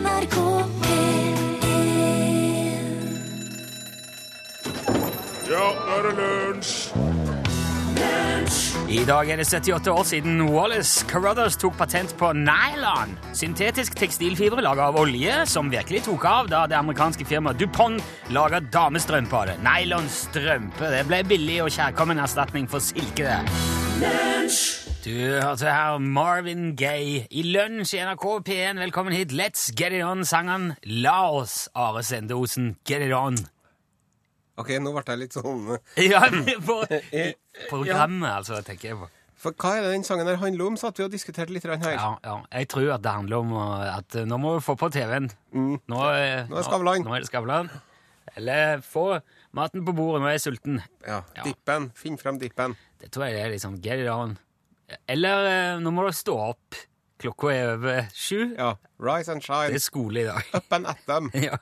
NRK P1 Ja, nå er det lunsj! I dag er det 78 år siden Wallace Carruthers tok patent på nylon. Syntetisk tekstilfibre laget av olje, som virkelig tok av da det amerikanske firmaet DuPont laga damestrømpe av det. Nylonstrømpe det ble billig og kjærkommen erstatning for silke. det. Du hørte her Marvin Gaye i Lunsj i NRK P1. Velkommen hit. Let's get it on, sangen. La oss, Are Sende Osen, get it on. Ok, nå ble jeg litt sånn Ja, på programmet, altså, tenker jeg på. For hva er det den sangen her handler om? Satt vi og diskuterte litt her. Ja, ja. Jeg tror at det handler om uh, at uh, nå må vi få på TV-en. Nå, uh, Nå er Skavlan. Nå, nå er det Skavlan. Eller få maten på bordet, nå er jeg sulten. Ja, Ja. Dippen. Finn frem dippen. Det tror jeg er liksom get it on. Eller uh, nå må du stå opp. Klokka er over sju. Ja. Rise and Det shine. er skole i dag. Up and at them. ja.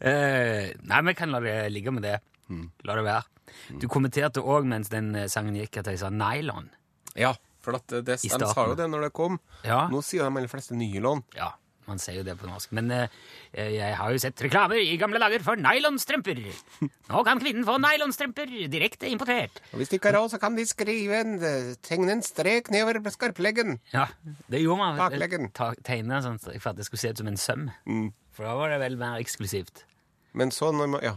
Eh, nei, vi kan la det ligge med det. La det være. Du kommenterte òg mens den eh, sangen gikk, at jeg sa nylon. Ja, for at det, det, de sa jo det når det kom. Ja. Nå sier de aller fleste nylon. Ja, man sier jo det på norsk. Men eh, jeg har jo sett reklamer i gamle dager for nylonstrømper. Nå kan kvinnen få nylonstrømper direkte importert. Og hvis de ikke har råd, så kan de skrive en, eh, tegne en strek nedover skarpleggen. Ja, det gjorde man. Takleggen. Ta, tegne sånn for at det skulle se ut som en søm. For da var det vel mer eksklusivt. Men så når man Ja.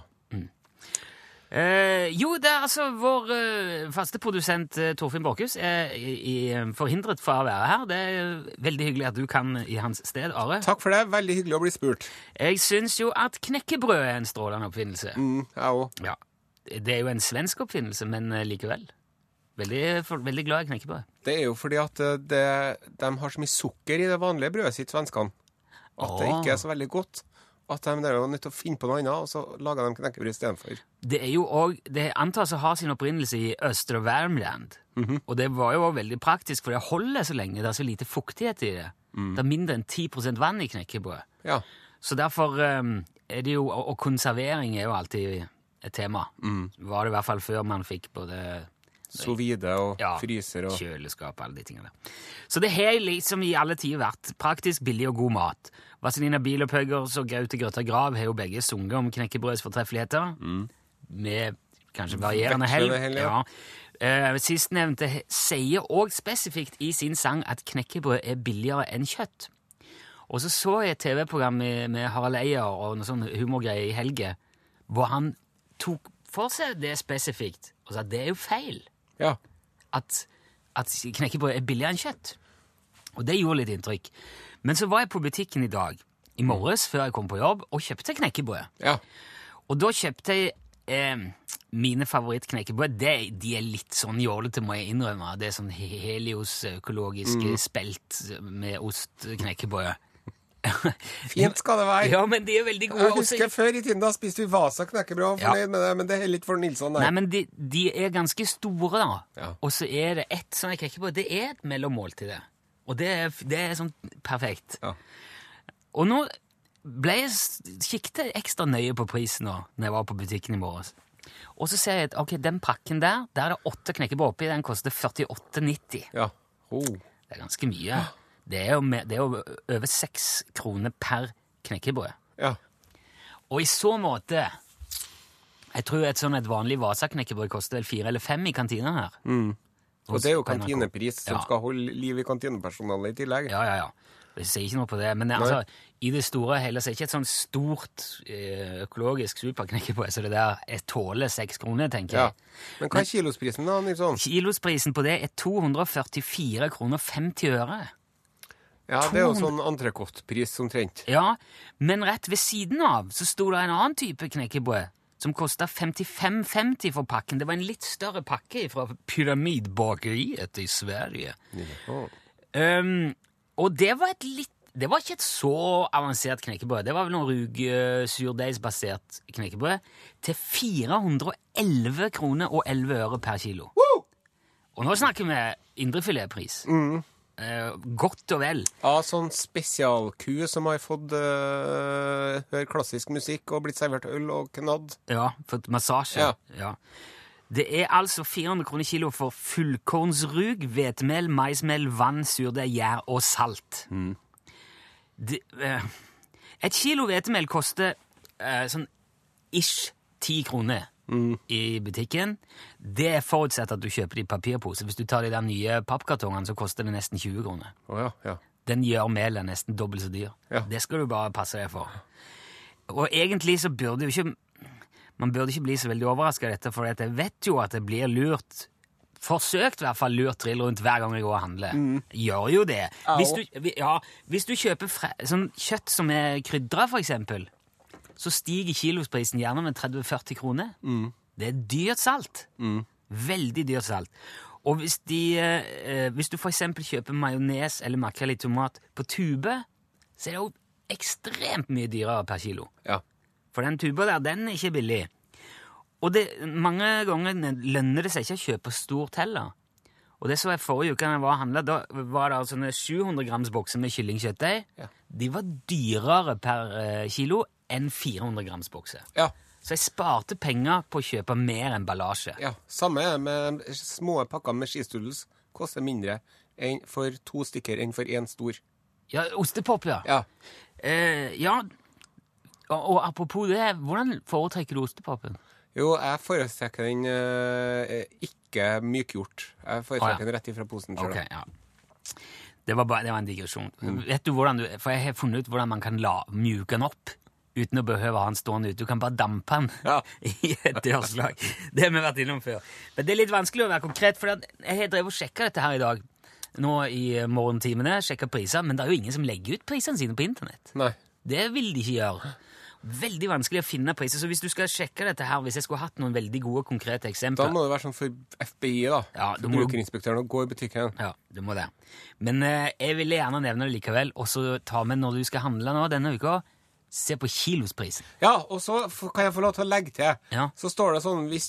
Eh, jo, det er altså vår eh, faste produsent eh, Torfinn Borchhus er i, i, forhindret fra å være her. Det er veldig hyggelig at du kan i hans sted, Are. Takk for det. Veldig hyggelig å bli spurt. Jeg syns jo at knekkebrød er en strålende oppfinnelse. Mm, jeg òg. Ja, Det er jo en svensk oppfinnelse, men eh, likevel. Veldig, for, veldig glad i knekkebrød. Det er jo fordi at eh, det, de har så mye sukker i det vanlige brødet sitt, svenskene, at det ikke er så veldig godt. At de er jo nødt til å finne på noe annet, og så lager de knekkebrød istedenfor. Det er jo også, det antas å ha sin opprinnelse i Østre Värmland. Og det var jo også veldig praktisk, for det holder så lenge. Det er så lite fuktighet i det. Det er mindre enn 10% vann i knekkebrød. Ja. Så derfor um, er det jo Og konservering er jo alltid et tema. Var det i hvert fall før man fikk både Sous vide og Ja, fryser og kjøleskap og alle de tingene. Så det har liksom i alle tider vært praktisk, billig og god mat. Vazelina Bilopphøggers og Gaute Grøtta Grav har jo begge sunget om knekkebrøds fortreffeligheter. Med kanskje varierende hell. Ja. Eh, Sistnevnte sier òg spesifikt i sin sang at knekkebrød er billigere enn kjøtt. Og så så jeg et TV-program med, med Harald Eia og noe sånn humorgreier i helga, hvor han tok for seg det spesifikt og sa at det er jo feil Ja. at, at knekkebrød er billigere enn kjøtt. Og det gjorde litt inntrykk. Men så var jeg på butikken i dag, i morges, før jeg kom på jobb, og kjøpte knekkebrød. ja. Og da kjøpte jeg eh, mine favorittknekkebrød. Det- De er litt sånn jålete, må jeg innrømme. Det er sånn Helios økologiske spelt med ost-knekkebrød. Fint skal det være. Ja, men de er veldig gode. Jeg også. husker Før i tiden da spiste vi Vasa knekkebrød og Ja. med det, men det er litt for Nilsson Nei, der. men de, de er ganske store, da. Ja. Og så er det ett som jeg krekker på. Det er et mellommåltid, det. Og det er, det er sånn perfekt. Ja. Og nå ble jeg kikket ekstra nøye på prisen da når jeg var på butikken i morges. Og så ser jeg at ok, den pakken der, der er det åtte knekkebrød oppi, den koster 48,90. Ja. Oh. Det er ganske mye. Det er jo, med, det er jo over seks kroner per knekkebrød. Ja. Og i så måte Jeg tror et sånn et vanlig Vasa-knekkebrød koster vel fire eller fem i kantina her. Og det er jo kantinepris som Ja. skal holde liv i kantinepersonalet i tillegg. Ja, ja, ja. Jeg sier ikke noe på det. Men altså, i det store og hele så er det ikke et sånn stort eh, økologisk superknekkebrød, så det der jeg tåler seks kroner, tenker Ja. jeg. Men hva er kilosprisen da, Nilsson? Kilosprisen på det er 244 kroner 50 øre. Ja, det er jo sånn entrecôte-pris omtrent. Ja, men rett ved siden av så sto det en annen type knekkebrød som kosta 55,50 for pakken. Det var en litt større pakke fra Pyramidbakeriet i Sverige. Å. Um, og det var et litt Det var ikke et så avansert knekkebrød. Det var vel noe rug-surdeigsbasert knekkebrød til 411 kroner og 11 øre per kilo. Og nå snakker vi indrefiletpris. Eh, godt og vel. Ja, sånn spesialku som har fått uh, høre klassisk musikk og blitt servert øl og knadd. Ja, fått massasje. Ja. Ja. Det er altså 400 kroner kilo for fullkornsrug, hvetemel, maismel, vann, surdeig, gjær og salt. Det, uh, Et kilo hvetemel koster sånn ish ti kroner i butikken. Det er forutsett at du kjøper det i papirpose. Hvis du tar de der nye pappkartongene, så koster det nesten 20 kroner. Oh, ja, ja. Den gjør melet nesten dobbelt så dyr. Ja. Det skal du bare passe deg for. Og egentlig så burde jo ikke Man burde ikke bli så veldig overraska av dette, for jeg vet jo at det blir lurt Forsøkt i hvert fall lurt trill rundt hver gang jeg går og handler. Gjør jo det. Hvis du, ja, hvis du kjøper fre, sånn kjøtt som er krydra, for eksempel, så stiger kilosprisen gjerne med 30-40 kroner. Det er dyrt salt. Veldig dyrt salt. Og hvis, de, eh, hvis du eksempel kjøper majones eller makrell i tomat på tube, så er det jo ekstremt mye dyrere per kilo. ja. For den tuba der, den er ikke billig. Og det, mange ganger lønner det seg ikke å kjøpe stort heller. Og det så jeg forrige uke da jeg var og handlet, da var det altså sånne 700 grams bokser med kyllingkjøttdeig. Ja. De var dyrere per eh, kilo enn 400 grams bukse. Ja. Så jeg sparte penger på å kjøpe mer emballasje. ja. Samme med små pakker med skistudels, Koster mindre enn for to stykker enn for én stor. Ja, ostepop, ja. Ja. Eh, ja. Og, og apropos det, hvordan foretrekker du ostepopen? Jo, jeg foretrekker den eh, ikke mykgjort. Jeg foretrekker ah, ja. den rett ifra posen. selv. Ok, ja. Det var, bare, det var en digresjon. Vet du hvordan du, For jeg har funnet ut hvordan man kan la, mjuke den opp uten å behøve å ha den stående ute. Du kan bare dampe den Ja. i et dørslag. Det har vi vært innom før. Men det er litt vanskelig å være konkret, for jeg har drevet og sjekka dette her i dag. Nå i morgentimene, sjekka priser, men det er jo ingen som legger ut prisene sine på internett. Nei. Det vil de ikke gjøre. Veldig vanskelig å finne priser. Så hvis du skal sjekke dette her, hvis jeg skulle hatt noen veldig gode, konkrete eksempler Da må det være sånn for FBI, da. Ja, du må Brukerinspektøren å gå i butikken. Ja, du må det. Men eh, jeg ville gjerne nevne det likevel, og så ta med når du skal handle nå denne uka, se på kilosprisen. Ja, og så kan jeg få lov til å legge til. Ja. Så står det sånn, hvis,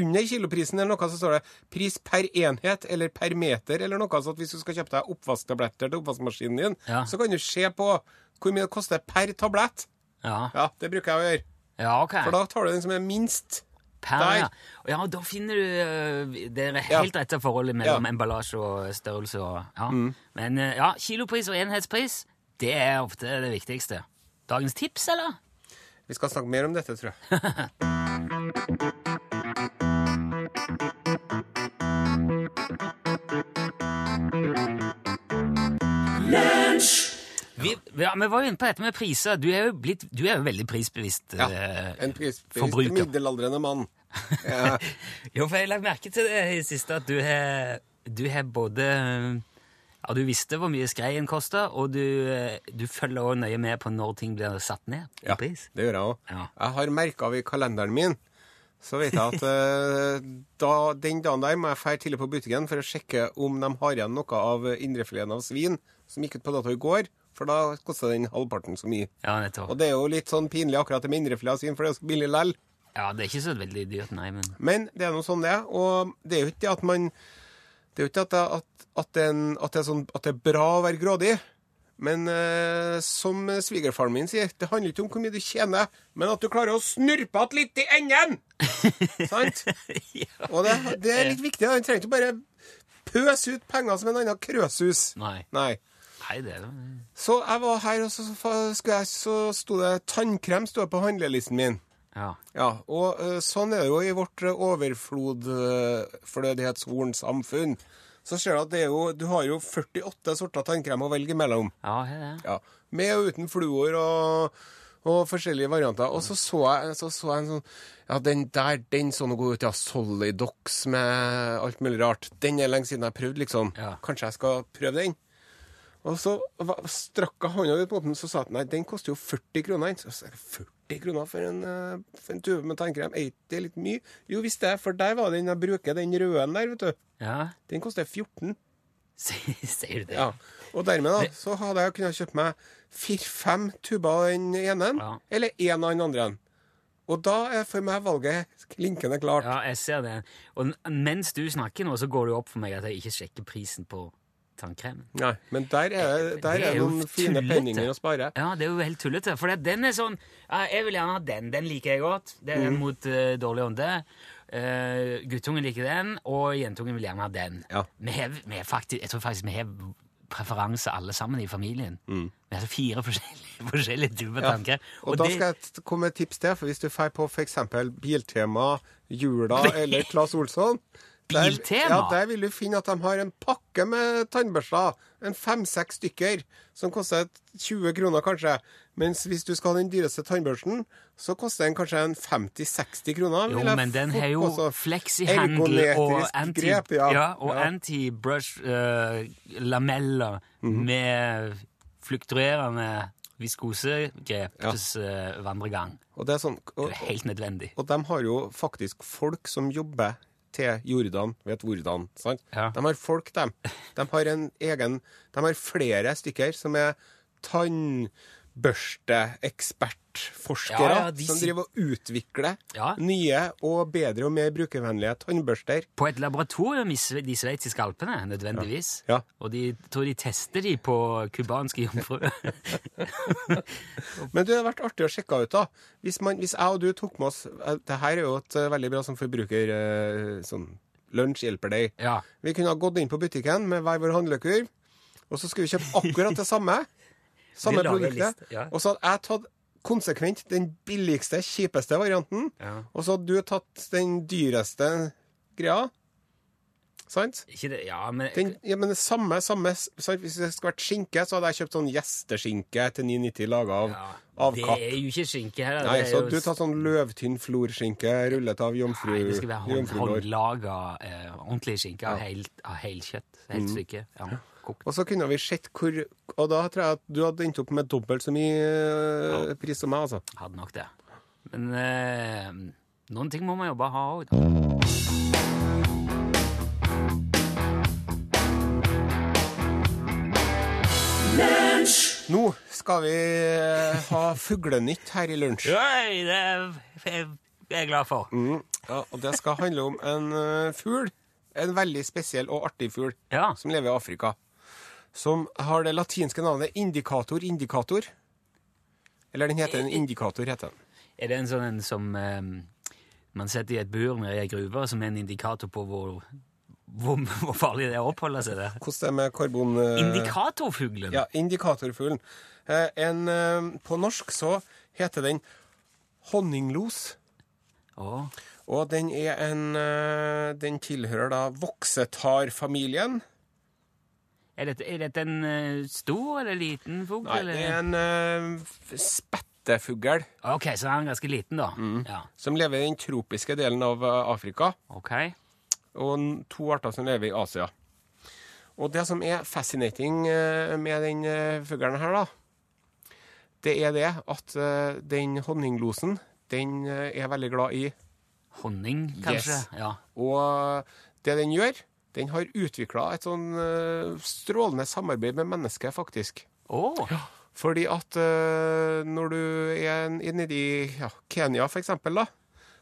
under kiloprisen eller noe, så står det pris per enhet eller per meter eller noe. Så hvis du skal kjøpe deg oppvasktabletter til oppvaskmaskinen din, Ja. så kan du se på hvor mye det koster per tablett. Ja, Ja, det bruker jeg å gjøre. ja ok. For da tar du den som er minst. Per, ja. ja, og da finner du eh, det er helt rette forholdet mellom. Mm. emballasje og størrelse. Og, ja. Men eh, ja, kilopris og enhetspris, det er ofte det viktigste. Dagens tips, eller? Vi skal snakke mer om dette, tror jeg. Vi, ja, vi var jo inne på dette med priser. Du er jo, blitt, du er jo veldig prisbevisst. forbruker. Ja, eh, En prisbevisst middelaldrende mann. Ja. Jo, for jeg har lagt merke til det i det siste, at du har, du har både Ja, du visste hvor mye skreien kosta, og du, eh, du følger også nøye med på når ting blir satt ned i Ja, pris. det gjør jeg òg. Ja. Jeg har merka i kalenderen min, så vet jeg at eh, da, den dagen der må jeg dra tidlig på butikken for å sjekke om de har igjen noe av indrefileten av svin som gikk ut på dato i går, for da koster den halvparten så mye. Ja, nettopp. Og det er jo litt sånn pinlig akkurat det med indrefilet av svin, for det er jo så billig lell. Ja, det er ikke så veldig dyrt, nei, men Men det er nå sånn det er, og det er jo ikke det at man Det er jo ikke at, at, at, en, at, det er sånn, at det er bra å være grådig. Men eh, som svigerfaren min sier, det handler ikke om hvor mye du tjener, men at du klarer å snurpe igjen litt i enden! Sant? Og det, det er litt viktig. Han trenger ikke bare pøse ut penger som en annen krøsus. Nei. Nei. Nei, det er det. Så jeg var her, og så, så, så sto det tannkrem stod på handlelisten min. Ja. Ja, og uh, sånn er det jo i vårt overflodflødighetshorn samfunn. Så ser du at det er jo, du har jo 48 sorter tannkrem å velge mellom. Ja, det er. Ja, Med og uten fluor og, og forskjellige varianter. Og så så jeg, så så jeg en sånn Ja, den der, den så å god ut. Ja, Solidox med alt mulig rart. Den er lenge siden jeg har prøvd, liksom. Ja. Kanskje jeg skal prøve den? Og så strakk jeg hånda ut på den, så sa han nei, den koster jo 40 kroner. Så jeg 40 kroner for en, eh, for en tube med tannkrem? Er ikke det litt mye? Jo visst det, for der var den jeg bruker, den røde der, vet du. Ja, Den koster 14. sier du det? Ja. Og dermed da, så hadde jeg kunnet kjøpe meg fire-fem tuber av den ene, Ja. eller én av den andre. Og da er for meg valget klinkende klart. Ja, jeg ser det. Og mens du snakker nå, så går det jo opp for meg at jeg ikke sjekker prisen på tannkremen. Nei, men der er, der Det er er noen fine penninger å spare. Ja, det er jo helt tullete. For den er sånn Jeg vil gjerne ha den. Den liker jeg godt. Det er den Mm. mot uh, dårlig ånde. Uh, guttungen liker den, og jentungen vil gjerne ha den. Ja. Vi har, vi faktisk, jeg tror faktisk vi har preferanse alle sammen i familien. Vi har fire forskjellige, forskjellige typer tanker. Og, da skal jeg komme med et tips til, for hvis du drar på f.eks. Biltema, Jula eller Claes Olsson Biltema? ja, der vil du finne at de har en pakke med tannbørster. En fem-seks stykker, som koster 20 kroner kanskje. Mens hvis du skal ha den dyreste tannbørsten, så koster den kanskje en 50-60 kroner. Jo, men den har jo fleksihandel og anti, grep, ja. ja, og Ja. anti-brush eh, lameller -hmm. med fluktuerende viskosegrep Ja. eh, vandregang. Og det er sånn, Det er helt nødvendig. Og de har jo faktisk folk som jobber til Jordan, vet hvordan, sant? Ja. De har folk, dem. De har en egen De har flere stykker som er tannbørsteekspertforskere, Ja, ja, som driver og utvikler Ja. nye og bedre og mer brukervennlige tannbørster. På et laboratorium i de sveitsiske alpene, nødvendigvis. Ja. Og de tror de tester de på cubanske jomfruer. Men det har vært artig å sjekke ut, da. Hvis, man, hvis jeg og du tok med oss eh, Det her er jo et eh, veldig bra som forbruker eh, sånn Lunsj hjelper deg. ja. Vi kunne ha gått inn på butikken med hver vår handlekurv, og så skulle vi kjøpe akkurat det samme. Samme produktet. ja. Og så hadde jeg tatt konsekvent den billigste, kjipeste varianten, Ja. og så hadde du tatt den dyreste greia. Sant? Ikke det, ja, men Den, ja, men det samme, samme sant? Hvis det skulle vært skinke, så hadde jeg kjøpt sånn gjesteskinke til 9,90 laga av, ja, av Det er jo ikke skinke her. Nei, så jo du tar sånn løvtynn florskinke rullet av jomfru, Nei, det skal være hånd, håndlaga, eh, ordentlig skinke av, helt av helkjøtt. Mm. Helt stykke. Ja, kokt. Og så kunne vi sett hvor Og da tror jeg at du hadde endt opp med dobbelt så mye eh, pris som meg, altså. Hadde nok det. Men eh, noen ting må man jo bare ha òg. Nå skal vi eh, ha fuglenytt her i lunsj. Oi, det er jeg glad for. Mm, ja, og det skal handle om en uh, fugl. En veldig spesiell og artig fugl Ja. som lever i Afrika. Som har det latinske navnet indikator indikator. Eller den heter en indikator, heter den. Er det en sånn en som eh, man setter i et bur nede i ei gruve, som er en indikator på hvor, hvor, hvor farlig det er å oppholde seg der? Hvordan det er med karbon... eh, Indikatorfuglen? Ja, indikatorfuglen. Eh, en, eh, på norsk så heter den honninglos. Oh. Og den er en eh, Den tilhører da voksetarfamilien. Er dette, er dette en eh, stor eller liten fugl? Nei, eller? det er en uh, spettefugl Ok, så er den ganske liten, da. Mm. Ja, som lever i den tropiske delen av eh, Afrika, ok. og to arter som lever i Asia. Og det som er fascinating eh, med den fuglen her, da, det er det at eh, den honninglosen, den eh, er veldig glad i Honning, kanskje? Yes. Ja. Og det den gjør, den har utvikla et sånn eh, strålende samarbeid med mennesket, faktisk. Å, Fordi at uh, når du er nede i ja, Kenya, for eksempel, da,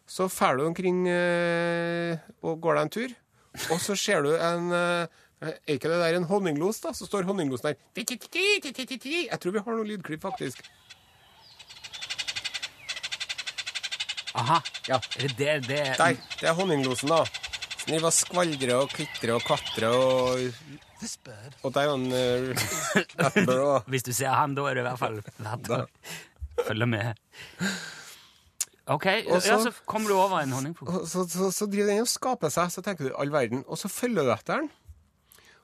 så drar du omkring uh, og går deg en tur, og så ser du en uh, Er ikke det der en honninglos, da? Så står honninglosen der. Jeg tror vi har noen lydklipp, faktisk. aha. Ja. Det det, det Der. Det er honninglosen, da. Som driver og skvalgrer og kvitrer og klatrer og Og der er han Attenborough. også. Hvis du ser han, da er det i hvert fall verdt å følge med. Ok, Og så- ja, så kommer du over en honningfugl. Så, så, så driver den og skaper seg, så tenker du all verden. Og så følger du etter den.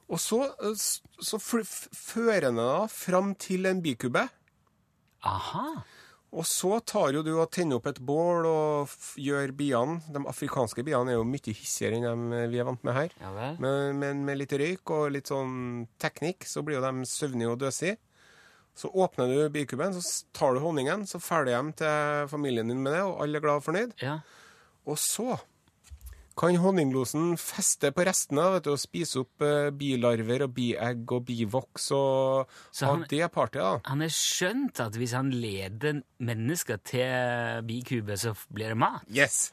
Og så, eh, så fører den deg fram til en bikube. Aha. Og så tar jo du og tenner opp et bål og gjør biene De afrikanske biene er jo mye hissigere enn de vi er vant med her. Ja. Men, men med litt røyk og litt sånn teknikk, så blir jo de søvnige og døsige. Så åpner du bikuben, så tar du honningen, så du hjem til familien din med det, og alle er glad og fornøyd. Ja. Og så kan honninglosen feste på restene vet du, og spise opp eh, bilarver og biegg og bivoks og Så han- det partiet. da. Han har skjønt at hvis han leder mennesker til bikube, så blir det mat. Yes!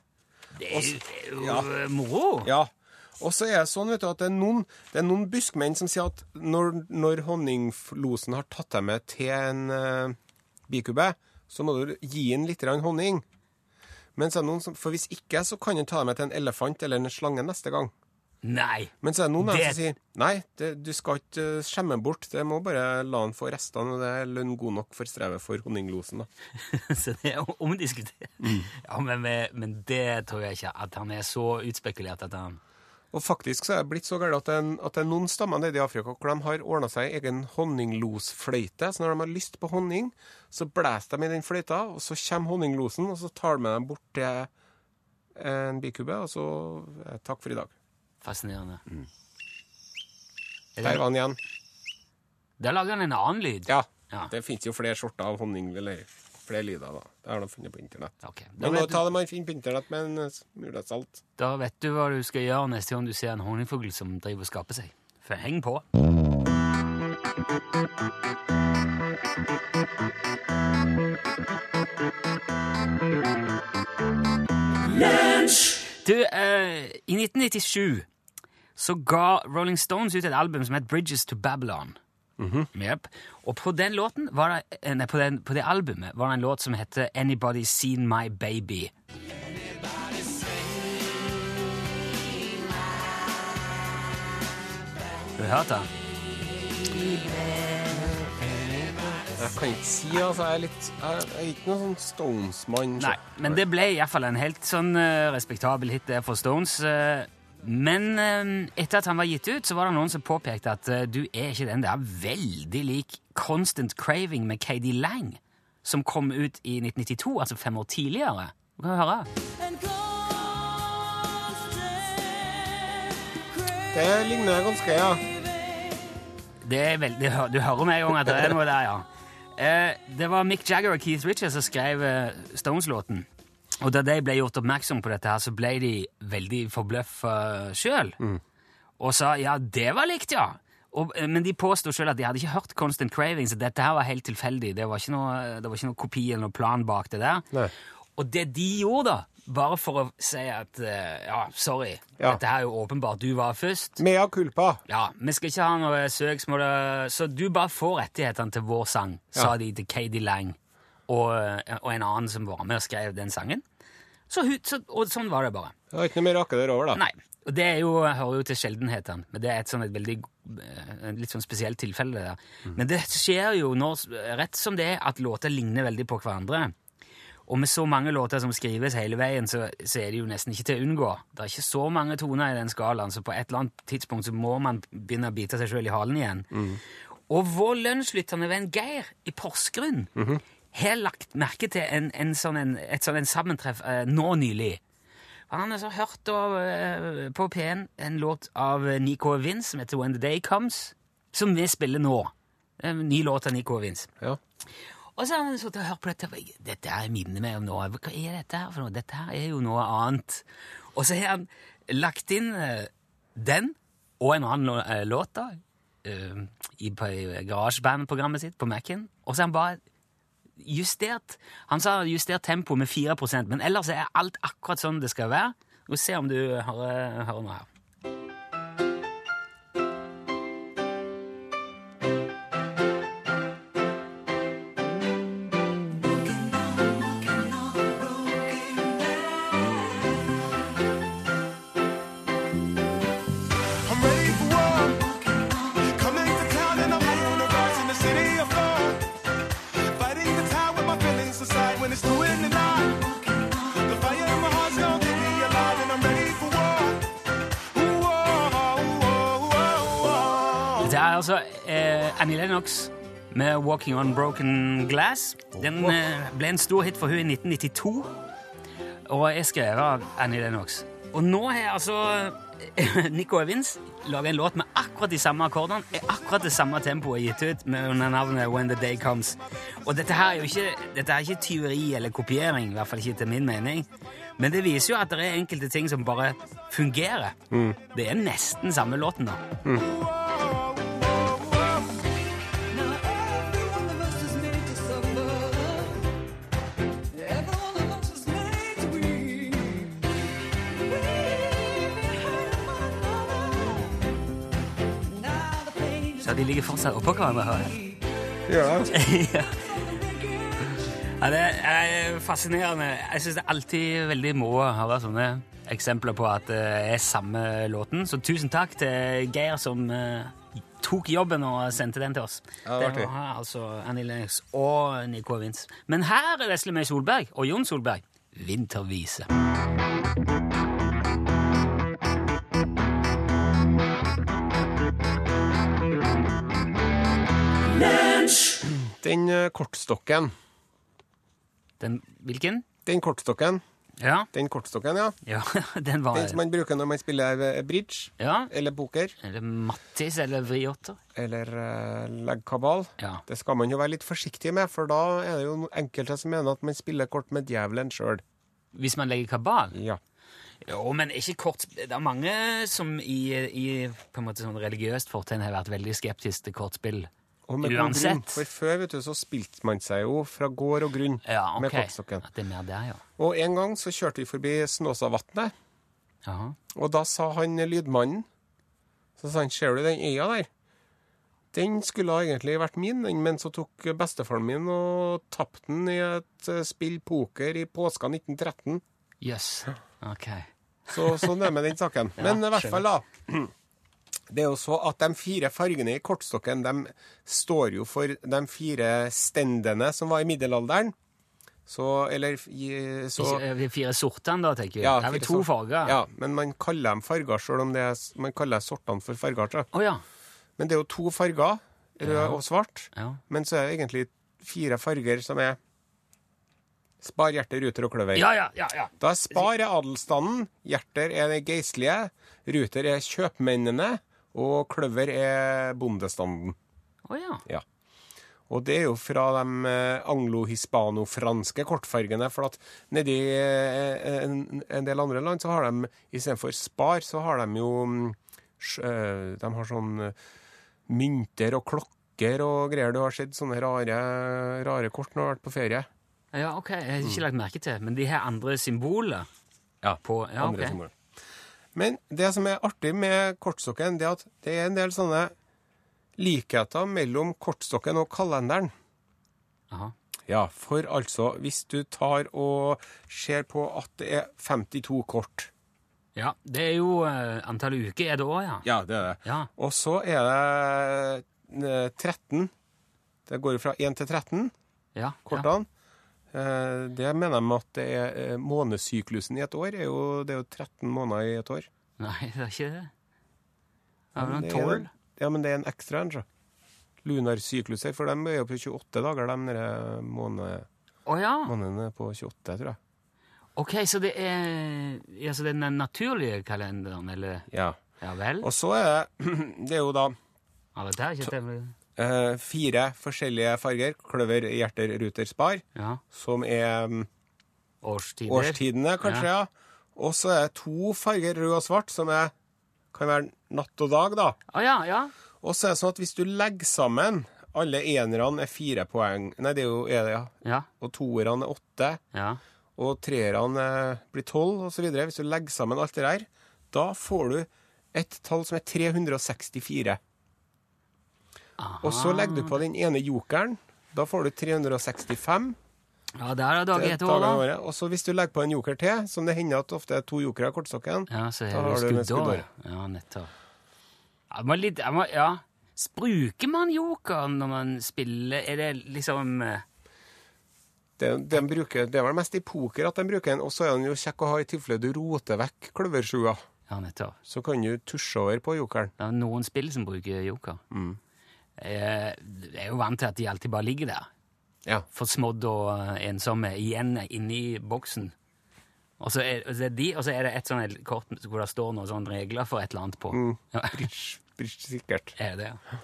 Det er, jo- det er jo Ja. eh, moro. Ja. Og så er det sånn vet du, at det er noen, det er noen buskmenn som sier at når, når honninglosen har tatt deg med til en uh, bikube, så må du gi den litt honning. Men så er det noen som, for hvis ikke, så kan han ta deg med til en elefant eller en slange neste gang. Nei. Men så er det noen Det- som sier nei, det, du skal ikke eh, skjemme bort, det må bare la han få restene, og det er lønn god nok for strevet for honninglosen. da. Så det er omdiskutert. Ja, men, men det tror jeg ikke at han er så utspekulert at han Og faktisk så er det blitt så galt at, er- at det er noen stammer nede i Afrika hvor de har ordna seg egen honninglosfløyte. Så når de har lyst på honning, så blæser de i den fløyta, og så kommer honninglosen, og så tar de med dem bort til en bikube, og så eh, takk for i dag. Fascinerende. Mm. Der var han igjen. der lager han en annen lyd. Ja. Ja. Det fins jo flere sorter av honning, eller flere lyder, da. Det har de funnet på internett. Okay. Men nå vet ta det man finner på internett med en eh, smule salt. da vet du hva du skal gjøre neste gang du ser en honningfugl som driver og skaper seg. For heng på. Du, eh, i 1997 så ga Rolling Stones ut et album som het Bridges to Babylon. Jep. Og på den låten var det, eh, nei, på, den, på det albumet var det en låt som heter Anybody Seen My Baby. Har du hørt den? Jeg kan ikke si, altså. Jeg er litt Jeg er ikke noen sånn Stones-mann. så- Nei, men det ble iallfall en helt sånn uh, respektabel hit der for Stones. eh, men eh, etter at han var gitt ut, så var det noen som påpekte at eh, du er ikke den. Det er veldig lik Constant Craving med KD Lang, som kom ut i 1992, altså fem år tidligere. Du kan høre. Det ligner ganske, ja. Det er veldig, du hører med en gang at det er noe der, ja. Eh, det var Mick Jagger og Keith Richards som skrev Stones-låten. Og da de ble gjort oppmerksom på dette, her, så ble de veldig forbløffa sjøl. Og sa ja, det var likt, ja. Og, eh, men de påsto sjøl at de hadde ikke hørt Constant Craving, så dette her var helt tilfeldig. Det var ikke noe, det var ikke noe kopi eller noe plan bak det der. Nei. Og det de gjorde, da, bare for å si at eh, ja, sorry, Ja. dette her er jo åpenbart du var først. Mea culpa. Ja, vi skal ikke ha noe søksmål, eh, så du bare får rettighetene til vår sang, sa de til Katie Lang og, og en annen som var med og skrev den sangen. Så, så, og sånn var det bare. Det var ikke noe mirakel over, da. Nei, og det er jo, hører jo til sjeldenhetene, men det er et sånn et veldig eh, litt sånn spesielt tilfelle det der. Men det skjer jo når, rett som det er at låter ligner veldig på hverandre. Og med så mange låter som skrives hele veien, så, så er det jo nesten ikke til å unngå. Det er ikke så mange toner i den skalaen, så på et eller annet tidspunkt så må man begynne å bite seg sjøl i halen igjen. Og vår lunsjlyttende venn Geir i Porsgrunn har lagt merke til en, en sånn en, et sånn en sammentreff eh, nå nylig. Han har hørt av, eh, på P1 en låt av eh, Nico Vince som heter When the Day Comes, som vi spiller nå. En ny låt av Nico Vince. Ja. Og så har han sittet og hørt på dette. Dette er minner meg om noe. Hva er dette her for noe? Dette her er jo noe annet. Og så har han lagt inn eh, den og en annen eh, låt da, eh, i, i GarageBand-programmet sitt på Mac-en. Og så har han bare justert Han sa justert tempo med 4% men ellers er alt akkurat sånn det skal være. Vi se om du hører, hører noe her. Altså eh, Annie Lennox med 'Walking on Broken Glass'. Den eh, ble en stor hit for hun i 1992, og er skrevet av Annie Lennox. Og nå har altså eh, Nico Evins laget en låt med akkurat de samme akkordene, i akkurat det samme tempoet gitt ut med under navnet 'When the Day Comes'. Og dette her er jo ikke, dette er ikke tyveri eller kopiering, i hvert fall ikke til min mening. Men det viser jo at det er enkelte ting som bare fungerer. Det er nesten samme låten, da. Now de ligger fortsatt oppå hverandre. hører jeg. Gjør ja. ja, det er fascinerende. Jeg syns det er alltid veldig moro å høre sånne eksempler på at det er samme låten. Så tusen takk til Geir som eh, tok jobben og sendte den til oss. Ja, det var det var altså Annie Lennox og Nico Vince. Men her er Vesle May Solberg og Jon Solberg. Vintervise. Den eh, kortstokken. Den, hvilken? Den kortstokken. Ja, Den kortstokken, ja. ja den var Den som man bruker når man spiller eh, bridge Ja, eller poker eller Mattis eller Vriotter. eller uh, leggkabal. Ja. Det skal man jo være litt forsiktig med, for da er det jo enkelte som mener at man spiller kort med djevelen sjøl. Hvis man legger kabal. Ja. Jo, men ikke kort Det er mange som i, i på en måte sånn religiøst fortegn har vært veldig skeptiske til kortspill. Og med god Uansett. grunn, For før vet du, så spilte man seg jo fra gård og grunn Ja, ok. med kortstokken. At det er mer der, ja. Og en gang så kjørte vi forbi Snåsavatnet, og da sa han lydmannen Så sa han, ser du den øya der? Den skulle ha egentlig vært min, men så tok bestefaren min og tapte den i et eh, spill poker i påska 1913. Jøss. Ok. Så sånn er det med den saken. Ja, Men i hvert fall, da. Det er jo så at de fire fargene i kortstokken de står jo for de fire stendene som var i middelalderen. Så Eller så, De fire sortene, da, tenker vi. Ja, det er to farger. Ja, men man kaller dem farger selv om det er, man kaller sortene for farger. Oh, ja. Men det er jo to farger, rød Ja. og svart. ja. Men så er det egentlig fire farger som er spar, hjerte, ruter og kløver. Ja, ja, ja. ja. Da sparer spar er adelsstanden, hjerter er det geistlige, ruter er kjøpmennene, og kløver er bondestanden. Å ja. Ja. Og det er jo fra de eh, anglo-hispano-franske kortfargene, for at nedi eh, en, en del andre land så har de istedenfor spar, så har de jo mm, eh, De har sånn mynter og klokker og greier. Du har sett sånne rare, rare kort når du har vært på ferie. Ja, ok. Jeg har ikke lagt merke til. Men de har andre symboler Ja, på Ja, andre okay. symboler. Men det som er artig med kortstokken, det er at det er en del sånne likheter mellom kortstokken og kalenderen. Aha. Ja, for altså, hvis du tar og ser på at det er 52 kort Ja, det er jo antall antallet uker er det òg, ja. Ja, det er det. Ja. Og så er det eh, 13. Det går fra 1 til 13, ja. ja. kortene. Eh, Det mener de at det er eh, månesyklusen i et år. Er jo, det er jo 13 måneder i et år. Nei, det er ikke det. Det er vel en det er tolv? Ja, men det er en ekstra en, så. Lunarsykluser, for de er jo på 28 dager, de der eh, oh, ja. månedene er på 28, tror jeg. Ok, så det er ja, så det er den naturlige kalenderen, eller Ja. Ja vel? Og så er det Det er jo da Ja, det er ikke det. Eh, fire forskjellige farger. Kløver, hjerter, ruter, spar. Ja. Som er um, Årstider. årstidene, kanskje, ja. Og så er det to farger, rød og svart, som er, kan være natt og dag, da. Ah, ja, ja. Og så er det sånn at hvis du legger sammen Alle enerne er fire poeng. Nei, det er jo er det, ja. Ja. Og toerne er åtte. ja. Og treerne eh, blir tolv, osv. Hvis du legger sammen alt det der, da får du et tall som er 364. Og så legger du på den ene jokeren. Da får du 365 Ja, der er dag dager i året. Og så hvis du legger på en joker til, som det hender at ofte er to jokere i kortstokken Ja, så Da har det du med skuddår. Ja, nettopp. Jeg må litt, jeg må, ja. Bruker man jokeren når man spiller? Er det liksom eh, det, de bruker, det er vel mest i poker at de bruker den, og så er den jo kjekk å ha i tilfelle du roter vekk kløversjua. Ja, nettopp. Så kan du tusje over på jokeren. Det er noen spill som bruker joker. Mm. Eh, Jeg er jo vant til at de alltid bare ligger der. Ja. Forsmådd og eh, ensomme igjen inni boksen. Og så er, er de, og så er det et sånt kort hvor det står noen sånne regler for et eller annet på. Mm. Ja, Bridge, bridge sikkert. er det, ja.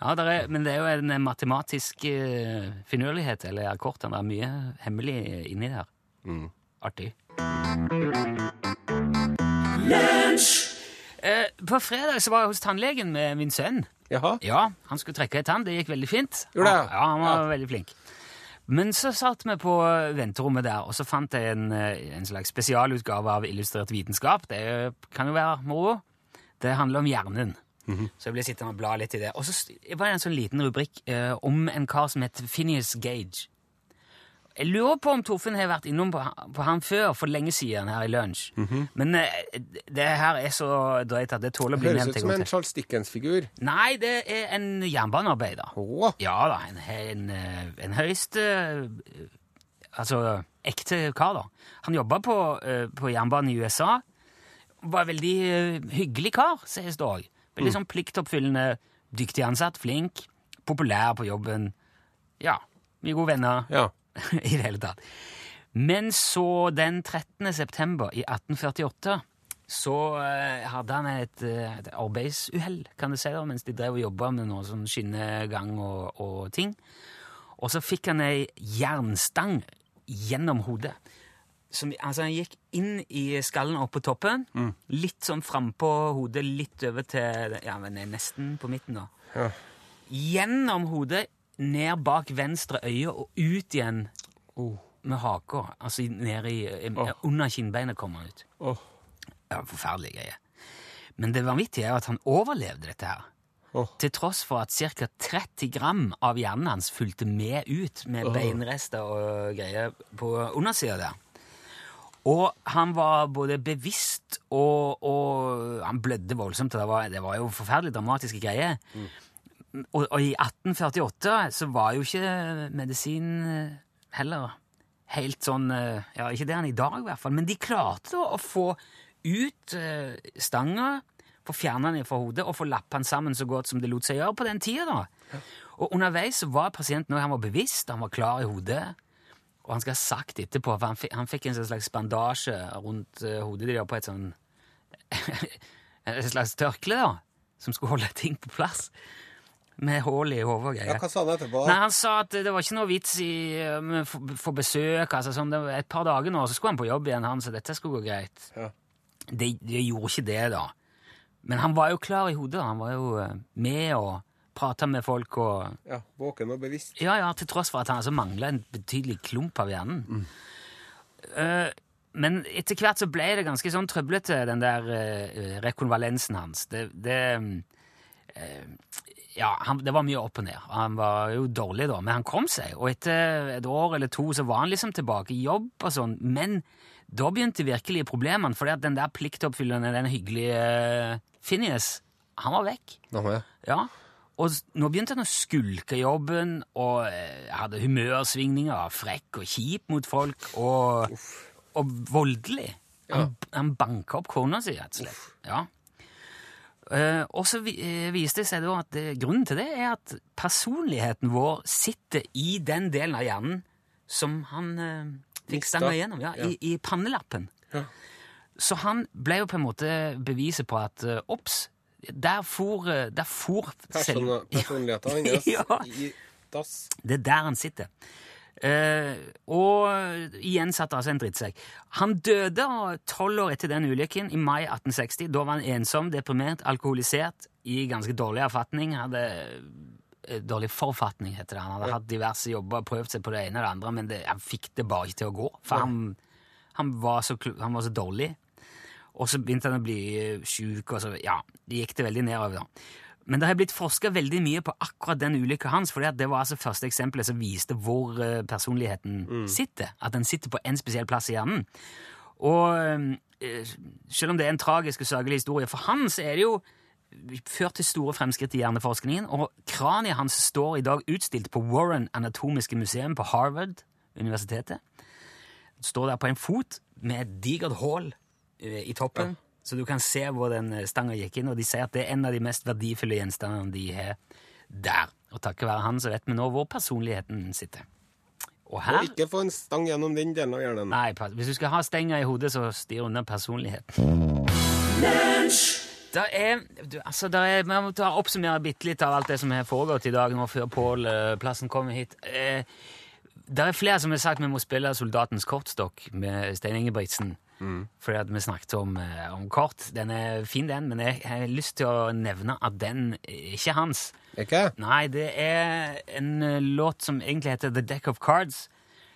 ja der er, men det er jo en matematisk uh, finurlighet, eller er kort, det er mye hemmelig inni der. Mm. Artig. Eh, på fredag så var jeg hos tannlegen med min sønn. Jaha? Ja, han skulle trekke ei tann. Det gikk veldig fint. Gjorde det? Ja, han var Ja. veldig flink. Men så satt vi på venterommet der, og så fant jeg en, eh, en slags spesialutgave av Illustrert vitenskap. Det kan jo være moro. Det handler om hjernen. Så jeg ble sittende og bla litt i det. Og så st- var det en sånn liten rubrikk eh, om en kar som het Phineas Gage. Jeg lurer på om Torfinn har vært innom på, han- på han før, for lenge siden, her i lunsj. Men eh, det her er så drøyt at det tåler å bli Høres ut som en. Charles Dickens-figur. Nei, det er en jernbanearbeider. Ja da, en, en, eh, en høyst eh, Altså ekte kar, da. Han jobba på, eh, på jernbanen i USA. Var en veldig hyggelig kar, sies det òg. Veldig sånn pliktoppfyllende, dyktig ansatt, flink, populær på jobben. Ja, mye gode venner ja. i det hele tatt. Men så den 13. september i 1848 så eh, hadde han et, eh, et arbeidsuhell, kan du si, da, mens de drev og jobba med noe sånn skinnegang og, og ting. Og så fikk han ei jernstang gjennom hodet. Som, altså, han gikk inn i skallen opp på toppen, litt sånn frampå hodet, litt over til Ja, men nesten på midten, da. Ja. Gjennom hodet, ned bak venstre øye og ut igjen Oh. med haka. Altså ned i, oh. Under kinnbeinet kom han ut. Oh. Ja, Forferdelig greie. Men det vanvittige er jo at han overlevde dette her. Oh. Til tross for at ca. 30 gram av hjernen hans fulgte med ut med beinrester og greier på undersida der. Og han var både bevisst og, og Han blødde voldsomt. Det var, det var jo forferdelig dramatiske greier. Og, og i 1848 så var jo ikke medisin eh, heller helt sånn eh, Ja, ikke det han er i dag, i hvert fall. Men de klarte da å få ut eh, stanga, få fjerna den fra hodet og få lappa den sammen så godt som det lot seg gjøre på den tida. da. Og underveis så var pasienten han var bevisst, han var klar i hodet. Og han skal ha sagt etterpå, for han fikk, han fikk en slags bandasje rundt hodet der på et sånn Et slags tørkle, da, som skulle holde ting på plass. Med hull i hodet og greier. ja, hva sa han etterpå? Nei, Han sa at det var ikke noe vits i å få besøk. altså sånn, det var Et par dager nå, så skulle han på jobb igjen, han, så dette skulle gå greit. Ja. Det, det gjorde ikke det, da. Men han var jo klar i hodet. Han var jo eh, med og prata med folk og Ja, Våken og bevisst. Ja, ja, til tross for at han altså mangla en betydelig klump av hjernen. Eh, men etter hvert så ble det ganske sånn trøblete, den der uh, rekonvalensen hans. Det, det eh, Ja, han, det var mye opp og ned. Han var jo dårlig da, men han kom seg. Og etter et år eller to så var han liksom tilbake i jobb og sånn. Men da begynte virkelig problemene, for den der pliktoppfyllende, den hyggelige eh, Phineas, han var vekk. Må jeg. Ja, og nå begynte han å skulke jobben, og eh, hadde humørsvingninger, frekk og kjip mot folk, og, og voldelig. Han, han banka opp kona si, rett og slett. Ja. Eh, og så eh, viste det seg da at uh, grunnen til det er at personligheten vår sitter i den delen av hjernen som han uh, fikk stanga gjennom, ja, i, i pannelappen. Ja. Så han ble jo på en måte beviset på at obs, der for, der for Person, personligheten hans Ja. i dass. Det er der han sitter. Eh, og igjen satt altså en drittsekk. Han døde tolv år etter den ulykken, i mai 1860. Da var han ensom, deprimert, alkoholisert, i ganske dårlig erfatning. Hadde eh, dårlig forfatning, heter det. Han hadde hatt diverse jobber, prøvd seg på det ene og det andre, men det, han fikk det bare ikke til å gå. For han, han, var så, han var så dårlig. Og så begynte han å bli eh, sjuk, og så ja, det gikk det veldig nedover. da. Men det har blitt forska veldig mye på akkurat den ulykka hans, for det var altså første eksempelet som viste hvor personligheten personligheten sitter. At den sitter på en spesiell plass i hjernen. Og eh, selv om det er en tragisk og sørgelig historie for han, så er det jo ført til store fremskritt i hjerneforskningen, og kraniet hans står i dag utstilt på Warren Anatomiske museum på Harvard-universitetet. Står der på en fot med et digert hull eh, i toppen, så du kan se hvor den eh, stanga gikk inn, og de sier at det er en av de mest verdifulle gjenstandene de har der. Og takket være han så vet vi nå hvor personligheten sitter. Og her Og ikke få en stang gjennom den delen av hjernen. Nei, hvis du skal ha stenger i hodet, så styr unna personligheten. Det er, du, altså, da er, Vi må ta oppsummere bitte litt av alt det som har foregått i dag, nå før Pål eh, Plassen kommer hit. Eh, det er flere som har sagt vi må spille Soldatens kortstokk med Stein Ingebrigtsen. Fordi at vi snakket om, eh, om kort. Den er fin, den, men jeg har lyst til å nevne at den er ikke hans. Ikke? Nei, det er en eh, låt som egentlig heter The Deck of Cards,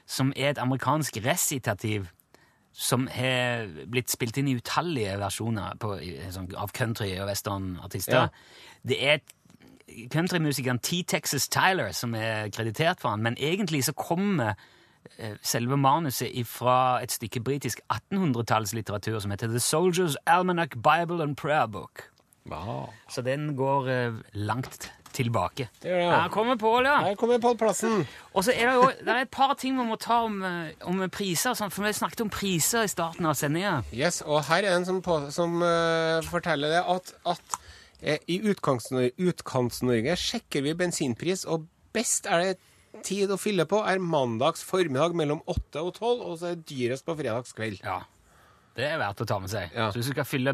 som er et amerikansk resitativ som har blitt spilt inn i utallige versjoner på, sånn, av country- og westernartister. Ja. Det er countrymusikeren T. Texas Tyler som er kreditert for han, men egentlig så kommer selve manuset fra et stykke britisk 1800-tallslitteratur som heter The Soldier's Almanac Bible and Prayer Book. Så den går eh, langt tilbake. Det gjør det. Her kommer Pål, ja. Her kommer pallplassen. Og så er det jo det er et par ting vi må ta om, eh, om priser, sånn, for vi snakket om priser i starten av sendinga. Yes, og her er en som, på, som uh, forteller det at, at uh, i Utkants-Norge sjekker vi bensinpris, og best er det tid å fylle på er mandags formiddag mellom 8 og 12, og så er det dyrest på fredags kveld. Ja. Det er verdt å ta med seg. Ja. Så hvis du skal fylle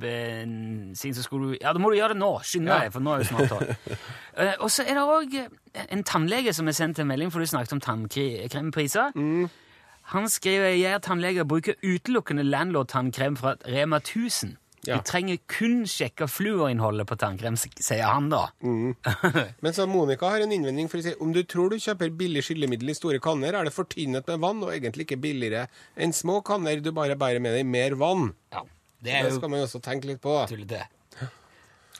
bensin, så skulle du Ja, da må du gjøre det nå! Skynd deg, Ja. for nå er det snart tolv. Eh, og så er det òg en tannlege som har sendt en melding, for du snakket om tannkrempriser. Mm. Han skriver jeg er tannlege og bruker utelukkende Landlord-tannkrem fra Rema 1000. Ja. Du trenger kun sjekke fluorinnholdet på tannkrem, sier han da. Mm. Men så Monica har en innvending for å si om du tror du kjøper billig skyllemiddel i store kanner, er det fortynnet med vann og egentlig ikke billigere enn små kanner du bare bærer med deg mer vann. Ja, det Det jo skal man jo også tenke litt på. tullete.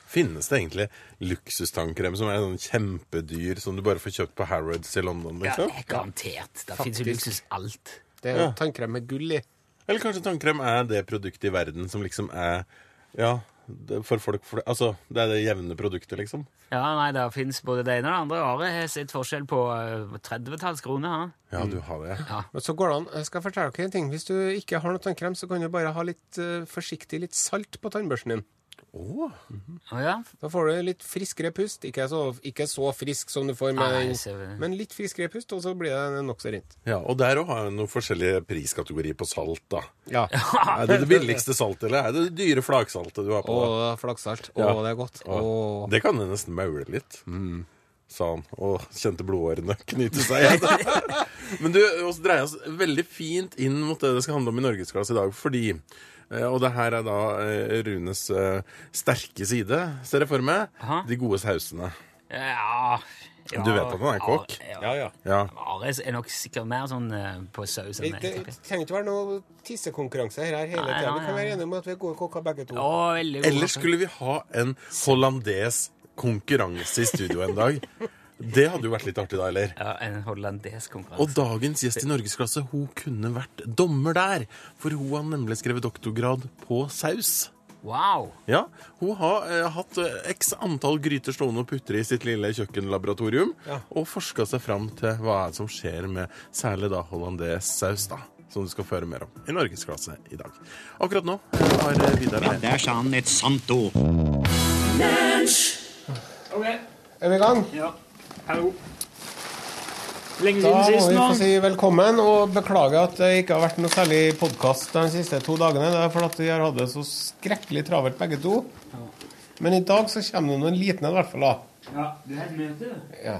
Finnes det egentlig luksustannkrem som er sånn kjempedyr, som du bare får kjøpt på Harrods i London? Ja, liksom? er garantert. Det fins jo luksus alt. Det er jo Ja. tannkrem med gull i. Eller kanskje tannkrem er det produktet i verden som liksom er Ja, det, for folk for, Altså, det er det jevne produktet, liksom. Ja, nei, det fins både det ene og det andre. Are har sett forskjell på eh, 30-talls kroner. han. Ja, du har det. Ja. Men så går det an, jeg skal fortelle dere en ting. Hvis du ikke har noe tannkrem, så kan du bare ha litt uh, forsiktig litt salt på tannbørsten din. Åh, ah, ja? Da får du litt friskere pust. Ikke så, ikke så frisk som du får med Nei, men litt friskere pust, og så blir det nokså rent. Ja, og der òg har jeg noen forskjellige priskategorier på salt, da. Ja. Er det det billigste saltet, eller er det det dyre flaksaltet du har på? Og flaksalt. Å, Ja. det er godt. Åh. Det kan du nesten maule litt. Sa han, og kjente blodårene knyte seg igjen. Men du, vi dreier oss veldig fint inn mot det det skal handle om i Norgesklasse i dag, fordi Og det her er da eh, Runes eh, sterke side, ser jeg for meg. Aha. De gode sausene. Ja, ja Du vet at han er kokk? Ja, ja. Ja. Ares er nok sikkert mer sånn eh, på saus Det, enn det meg. trenger ikke være noe tissekonkurranse her, her hele tida. Vi kan være enige om at vi er gode kokker begge to. Å. Ellers skulle vi ha en hollandes konkurranse i studio en dag. Det hadde jo vært litt artig da, eller? Ja, En hollandesk Og dagens gjest i Norgesklasse, hun kunne vært dommer der. For hun har nemlig skrevet doktorgrad på saus. Wow! Ja, Hun har eh, hatt eh, x antall gryter stående og putre i sitt lille kjøkkenlaboratorium. Ja. Og forska seg fram til hva er det som skjer med særlig da hollandes saus. da, Som du skal få høre mer om i Norgesklasse i dag. Akkurat nå har eh, Vidar Ja, Der sa han et sant ord. Er vi i gang? Ja. Hallo. Lenge Da må vi få si velkommen, og beklager at det ikke har vært noe særlig podkast de siste to dagene. Det er fordi vi har hatt det så skrekkelig travelt begge to. Men i dag så kommer det noen liten en, i hvert fall. da. Ja, du har et møte? Ja.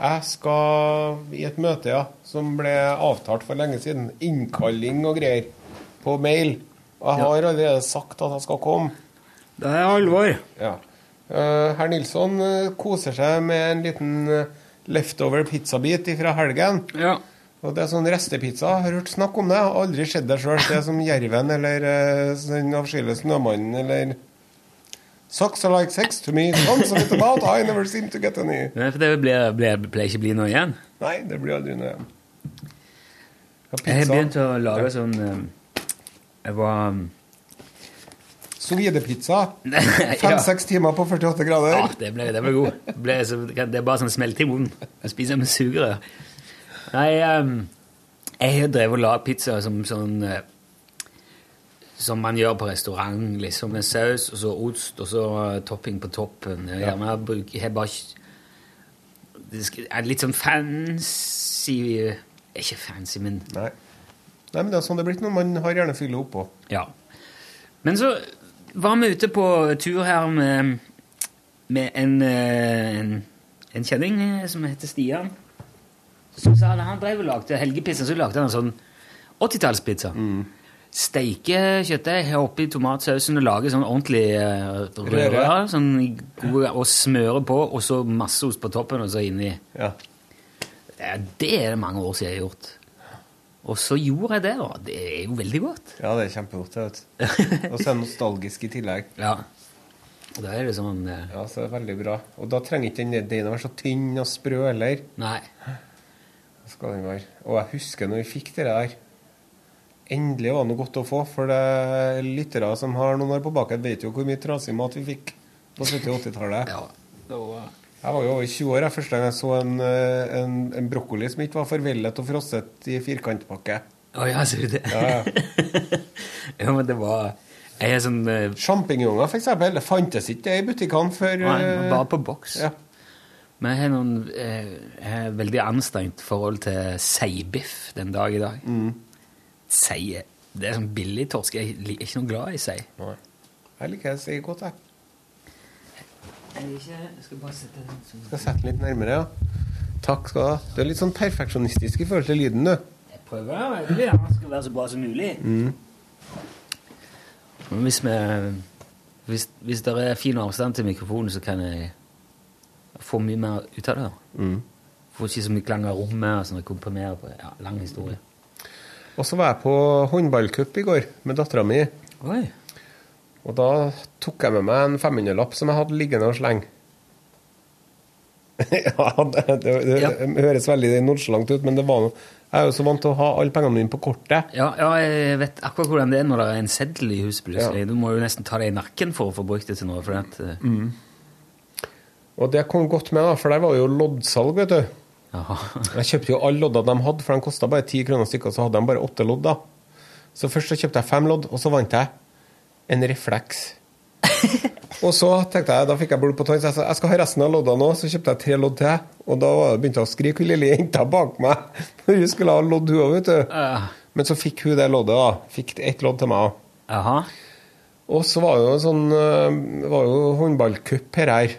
Jeg skal i et møte, ja, som ble avtalt for lenge siden. Innkalling og greier på mail. Og jeg har allerede sagt at jeg skal komme. Det er alvor. Ja. Eh, Herr Nilsson eh, koser seg med en liten eh, leftover pizzabit fra helgen. Ja. Og det er sånn restepizza. Jeg har hørt snakk om det. Jeg har aldri sett det sjøl. Det er som Jerven eller Den avskyelige snømannen eller Socks are like sex to me. Tons of it about. I never seem to get any. Nei, for det ble- ble- pleier ikke bli noe igjen. Nei, det blir aldri noe igjen. Jeg har begynt å lage sånn Jeg var Solidepizza. ja. Fem-seks timer på 48 grader. Ja, det ble, det ble god. Ble, så, det er bare sånn smelte i munnen. Jeg spiser med sugerør. Nei, ehm, jeg har drevet og lagd pizza som sånn eh, Som man gjør på restaurant, liksom med saus og så ost og så uh, topping på toppen. Jeg gjerne bruker jeg bare det er litt sånn fancy Ikke fancy, men Nei. Nei, men det er sånn det er blitt når man har gjerne fylle oppå. Ja. Men så var vi ute på tur her med, med en, eh, en, en kjenning eh, som heter Stian. Som sa at han drev og lagde helgepizza, så lagde han en sånn 80-tallspizza. Steike kjøttdeig oppi tomatsausen og lage sånn ordentlig uh, røre. Sånn gode, og smøre på, og så masse ost på toppen, og så inni. Ja. Ja, det er det mange år siden jeg har gjort. Og så gjorde jeg det, da. Det er jo veldig godt. ja, det er kjempegodt. vet du. Og så er det nostalgisk i tillegg. Ja. Og da er det sånn eh, Ja, så er det veldig bra. Og da trenger ikke den deigen å være så tynn og sprø heller. Nei. skal den være. Og jeg husker når vi fikk det der. Endelig var det noe godt å få, for det lyttere som har noen år på baken, vet jo hvor mye trasig mat vi fikk på 70- og 80-tallet. Ja, det var- Jeg var jo over 20 år jeg, første gang jeg så en, eh, en, en brokkoli som ikke var forvellet og frosset i firkantpakke. Å ja, ser du det? Ja, ja. ja, men det var Jeg er sånn Uh, Sjampinjonger, eksempel. Det fantes ikke i butikkene før Nei, eh, bare på boks. Ja. Men jeg har noen eh, jeg har veldig anstrengt forhold til seibiff den dag i dag. Sei Det er sånn billig torsk. Jeg er ikke noe glad i sei. Nei. Jeg liker sei godt, jeg. Jeg, skal bare sette den sånn Skal sette den litt nærmere, ja. Takk skal du ha. Du er litt sånn perfeksjonistisk i forhold til lyden, du. Jeg prøver veldig, ja. Det skal være så bra som mulig. Mm. hvis vi hvis, hvis det er fin avstand til mikrofonen, så kan jeg få mye mer ut av det. Mm. Får ikke så mye klang av rommet og sånn, komprimerer på ja, lang historie. Og så var jeg på håndballcup i går med dattera mi. Oi. Og da tok jeg med meg en 500-lapp som jeg hadde liggende og slenge. ja, det, det, det, Ja. høres veldig nonchalant ut, men det var noe Jeg er jo så vant til å ha alle pengene mine på kortet. Ja, ja, jeg vet akkurat hvordan det er når det er en seddel i huset plutselig. Ja. Du må jo nesten ta det i nakken for å få brukt det til noe. At, mm. Og det kom godt med, da, for der var jo loddsalg, vet du. jaha. Jeg kjøpte jo alle loddene de hadde, for de kosta bare ti kroner stykket, så hadde de bare åtte lodd, da. Så først så kjøpte jeg fem lodd, og så vant jeg en refleks. og så tenkte jeg, da fikk jeg blod på tann, så jeg sa jeg skal ha resten av loddene òg. Så kjøpte jeg tre lodd til, og da begynte jeg å skrike hun lille jenta bak meg. For hun skulle ha lodd, hun òg, vet du. Uh. Men så fikk hun det loddet, da. Fikk ett lodd til meg. Jaha. Og så var jo sånn Det var jo håndballcup her her.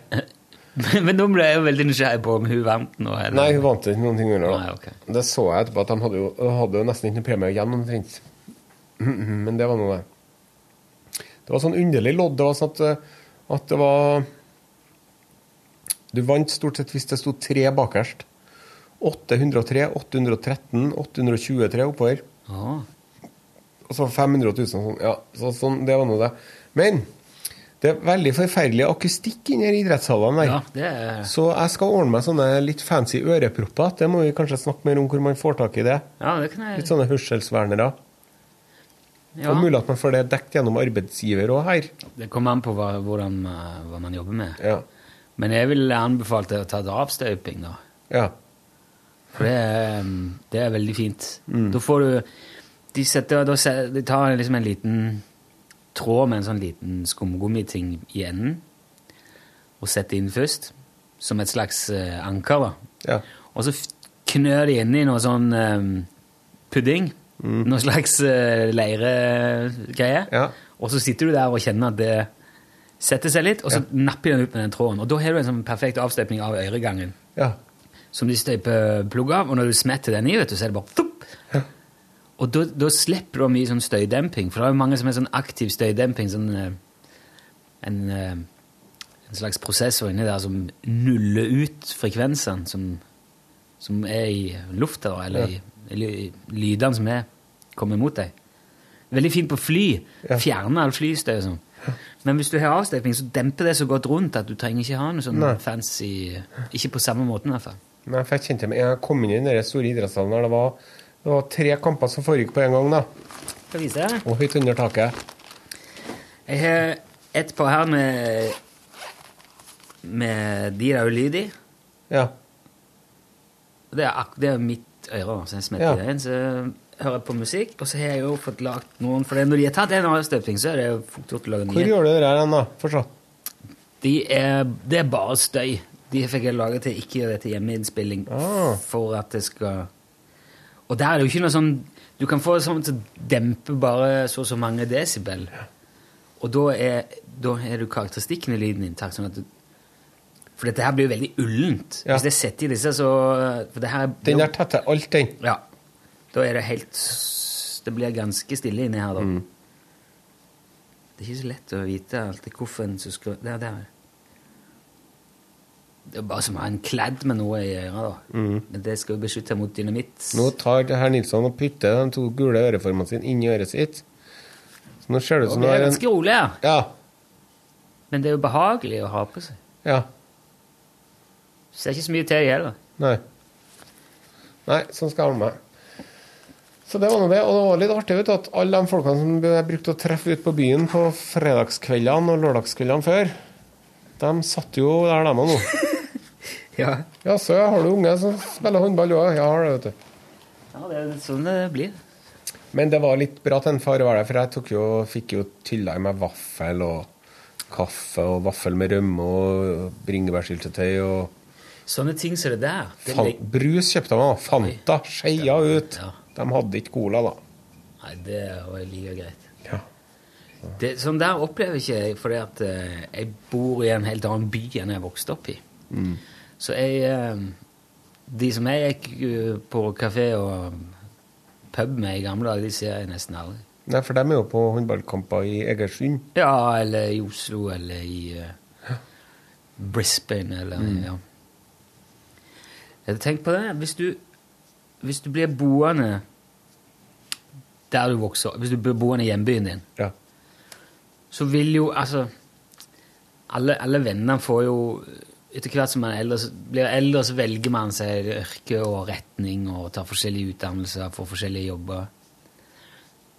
Men nå ble jeg jo veldig nysgjerrig på om hun vant nå. eller? Nei, hun vant ikke noen ting under da. Nei, okay. Det så jeg etterpå, at de hadde jo, hadde jo nesten ikke noen premie igjen omtrent. Men det var noe det. Det var sånn underlig lodd. Det var sånn at, eh, at det var Du vant stort sett hvis det sto tre bakerst. 803, 813, 823 oppover. Og så 500 000 sånn. Ja, så, sånn, det var nå det. Men det er veldig forferdelig akustikk inni idrettshallene der. Ja, det er Så jeg skal ordne meg sånne litt fancy ørepropper. Det må vi kanskje snakke mer om hvor man får tak i det. Ja, det kan jeg Litt sånne hørselsvernere. Ja. Og mulig at man får det dekt gjennom arbeidsgiver òg her. Det kommer an på hva, hvordan, eh, hva man jobber med. Ja. Men jeg vil anbefale deg å ta drapsstøyping, da. ja. For det er, um, det er veldig fint. Mm. Da får du De, setter, de tar liksom en liten tråd med en sånn liten skumgummiting i enden og setter inn først, som et slags eh, anker. da. ja. Og så knør de inni noe sånn um, pudding. Mm. Noe slags uh, leiregreie. Ja. Og så sitter du der og kjenner at det setter seg litt, og så napper den ut med den tråden. Og da har du en sånn perfekt avstøpning av øregangen ja. som de støyper plugg av, og når du smetter den i, vet du, så er det bare ja. Og da, da slipper du mye sånn støydemping, for det er jo mange som er sånn aktiv støydemping, sånn eh, en, eh, en slags prosessor inni der som nuller ut frekvensene som, som er i lufta, eller i lydene som er, kommer mot deg. Veldig fint på fly. Ja. Fjerne all flystøy sånn. Men hvis du har avstøping, så demper det så godt rundt at du trenger ikke ha noe sånn Nei. fancy Ikke på samme måten, i hvert fall. Men jeg kjente meg, jeg kom inn i den store idrettshallen der det var, det var tre kamper som foregikk på en gang, da. Skal vise deg? Og høyt under taket. Jeg har et par her med med de lyd i. Ja. Det er, det er mitt øre, så jeg smetter Ja. det inn. Så hører jeg på musikk, og så har jeg jo fått lagt noen For det- når de har tatt en avstøpning, så er det jo fort gjort å lage nye. Hvor gjør du det der hen, da? Få se. De det er bare støy. De fikk jeg laget til ikke gjøre til hjemmeinnspilling Ah. for at det skal Og der er det jo ikke noe sånn Du kan få det sånn til å dempe bare så og så mange desibel. Og da er, da er du karakteristikken i lyden intakt. Sånn at du, for dette her blir jo veldig ullent. Ja. Hvis jeg setter i disse, så det her, Den der tetter alt, den. Ja. Da er det helt Det blir ganske stille inni her, da. Mm. Det er ikke så lett å vite alltid hvorfor en som skal Der, der. Det er bare som å ha en kladd med noe i øret, da. Men det skal jo beskytte mot dynamitt. Mm. Nå tar det herr Nilsson og putter de to gule øreformene sine inn i øret sitt. Så nå ser det ut som det det er ganske rolig her. Ja. Men det er jo behagelig å ha på seg. Ja. Ser ikke så mye til det heller. Nei. Nei, sånn skal jeg holde meg. Så det var nå det. Og det var litt artig vet du, at alle de folkene som jeg brukte å treffe ute på byen på fredagskveldene og lørdagskveldene før, de satt jo der de er nå. Ja. Ja, så har du unge som spiller håndball òg? Ja, har det, vet du. ja, det er sånn det blir. Men det var litt bra til en far være der, for jeg jo, fikk jo tylla i meg vaffel og kaffe og vaffel med rømme og bringebærsyltetøy og Sånne ting som det der. Det fan, Brus kjøpte de, da. Fanta. Skeia ut. Ja. De hadde ikke cola, da. Nei, det var like greit. Ja. Det, sånn der opplever ikke jeg, fordi at eh, jeg bor i en helt annen by enn jeg vokste opp i. Så jeg eh, De som jeg gikk eh, på kafé og pub med i gamle dager, de ser jeg nesten aldri. Nei, for de er jo på håndballkamper i Egersund. Ja, eller i Oslo, eller i Brisbane, eller ja. Jeg tenkt på det. Hvis du, hvis du blir boende der du vokser hvis du blir boende i hjembyen din, Ja. så vil jo altså Alle, alle vennene får jo Etter hvert som man er eldre, så blir eldre, så velger man seg yrke og retning og tar forskjellige utdannelser, får forskjellige jobber.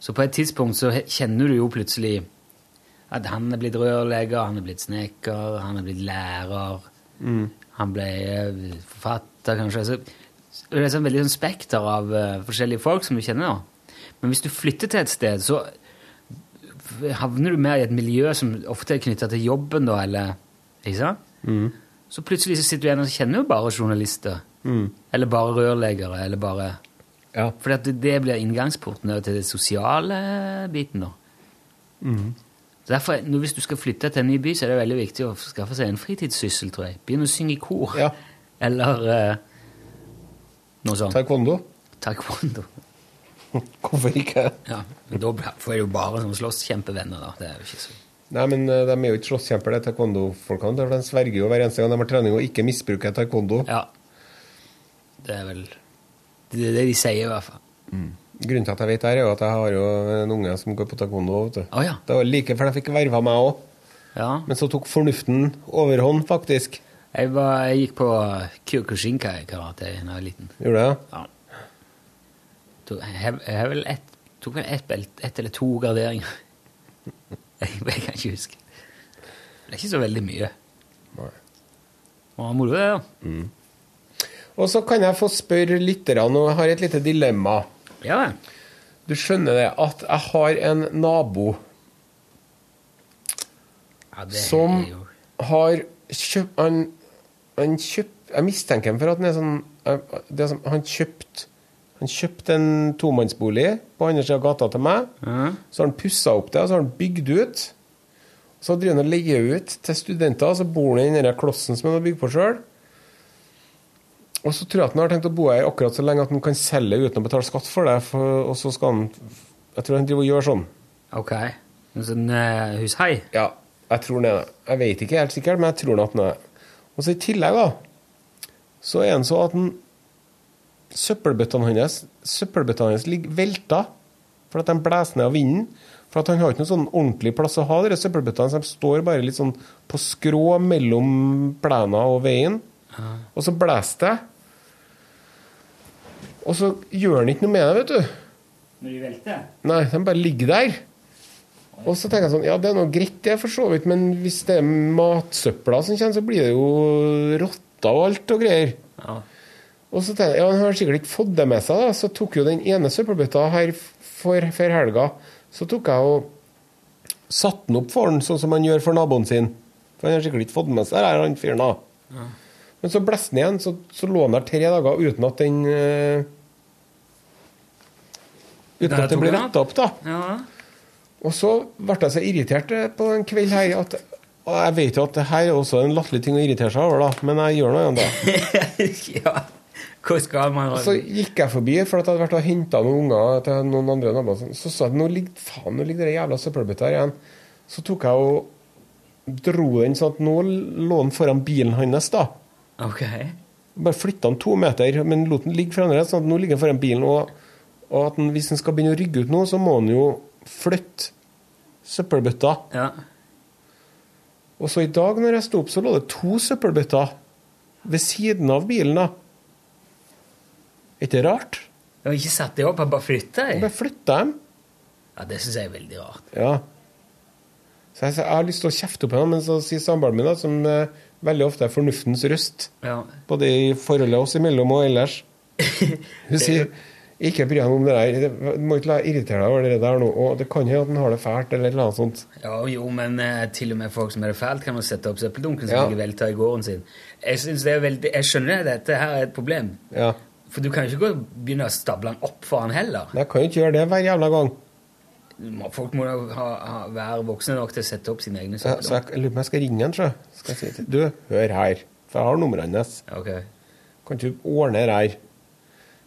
Så på et tidspunkt så kjenner du jo plutselig at han er blitt rørlegger, han er blitt snekker, han er blitt lærer, han ble eh, forfatter, kanskje. Så det er sånn veldig sånn spekter av uh, forskjellige folk som du kjenner. da. Men hvis du flytter til et sted, så havner du mer i et miljø som ofte er knytta til jobben, da, eller Ikke sant? Så plutselig så sitter du igjen og kjenner jo bare journalister. Eller bare rørleggere, eller bare ja. fordi det, det blir inngangsporten til det sosiale biten. da. Så derfor, nå Hvis du skal flytte til en ny by, så er det veldig viktig å skaffe seg en fritidssyssel. tror jeg. Begynne å synge i kor. Ja. Eller eh, noe sånt. Taekwondo. Taekwondo. Hvorfor ikke? Ja, men Da får jeg jo bare sånn slåsskjempevenner. da. Det er jo ikke så... Nei, men eh, de er jo ikke slåsskjemper, de taekwondo-folkene. for De sverger jo hver eneste gang de har trening og ikke misbruker taekwondo. Ja. Det er vel Det er det de sier, i hvert fall. Grunnen til at jeg vet det, her er jo at jeg har jo en unge som går på taekwondo. vet du. Å ja. Det var like før de fikk verva meg òg. ja. Men så tok fornuften overhånd, faktisk. Jeg, var, jeg gikk på Kyokushinkai-karate da jeg var liten. Gjorde det? Ja. Jeg jeg vel et, tok vel ett ett eller to graderinger. Jeg, jeg kan ikke huske. Det er ikke så veldig mye. Nei. Må du det, da? Og så kan jeg få spørre lytterne, og jeg har et lite dilemma. Ja. Du skjønner det at jeg har en nabo Ja, som har kjøpt Han, han kjøpt Jeg mistenker ham for at han er sånn eh, det som, Han kjøpt Han kjøpte en tomannsbolig på andre siden av gata til meg. Mm. Så har han pussa opp det, og så har han bygd ut. Så driver han og leier ut til studenter, så bor han i den klossen som han har bygd på sjøl. Og så tror jeg at han har tenkt å bo her akkurat så lenge at han kan selge uten å betale skatt for det. For, og så skal han Jeg tror han driver og gjør sånn. Ok. En sånn uh, hushai? Ja, jeg tror han er det. Jeg vet ikke helt sikkert, men jeg tror han er det. Og så i tillegg, da, så er han så at han Søppelbøttene hans Søppelbøttene hans ligger velta for at de blåser ned av vinden. For at han har ikke noen sånn ordentlig plass å ha de søppelbøttene, så de står bare litt sånn på skrå mellom plena og veien. Og så blåser det. Og så gjør han ikke noe med det, vet du. Når de velter? Nei, de bare ligger der. Og så tenker jeg sånn, ja det er noe greit det for så vidt, men hvis det er matsøpla som kommer, så blir det jo rotter og alt og greier. Ja. Og så tenker jeg, ja han har sikkert ikke fått det med seg da, så tok jo den ene søppelbøtta her for, for helga, så tok jeg og satte den opp for den, sånn som han gjør for naboen sin. For han har sikkert ikke fått med seg det han fyren da. Men så blåste den igjen, så, så lå den der tre dager uten at den uh, Uten at den ble retta opp, da. ja. Og så ble jeg så irritert på en kveld her at og jeg vet jo at det her er også en latterlig ting å irritere seg over, da, men jeg gjør noe igjen, da. ja. Hvor skal man Så gikk jeg forbi, for at jeg hadde vært og henta noen unger til noen andre naboer. Så sa jeg nå ligger faen, nå ligger det jævla søppelbøtta her igjen. Så tok jeg og dro den sånn at nå lå den foran bilen hans, da. Ok. Bare flytta den to meter, men lot den ligge foran sånn at nå ligger den foran bilen. Og, og at den, hvis den skal begynne å rygge ut nå, så må den jo flytte søppelbøtta. Ja. Og så i dag når jeg sto opp, så lå det to søppelbøtter ved siden av bilen. da. Er ikke det rart? Jeg har ikke satt dem opp, jeg bare flytta dem. bare flytta dem. Ja, det syns jeg er veldig rart. Ja. Så jeg, så jeg har lyst til å kjefte opp henne, men så sier samboeren min, da, som eh, veldig ofte er fornuftens røst, Ja. både i forholdet oss imellom og ellers Hun sier ikke bry deg om det der. Du må ikke la irritere deg over det der nå. Og det kan hende at han har det fælt, eller noe sånt. Ja, jo, men eh, til og med folk som har det fælt, kan jo sette opp søppeldunken som Ja. ligger velta i gården sin. Jeg synes det er veldig, jeg skjønner at dette her er et problem. Ja. For du kan jo ikke gå og begynne å stable den opp for han heller. Jeg kan jo ikke gjøre det hver jævla gang. Folk må da ha, ha, være voksne nok til å sette opp sine egne Så, så jeg, lurer på om jeg skal ringe han, så. Skal jeg si til Du, hør her. For jeg har numrene hans. Ok. Kan ikke du ordne det her?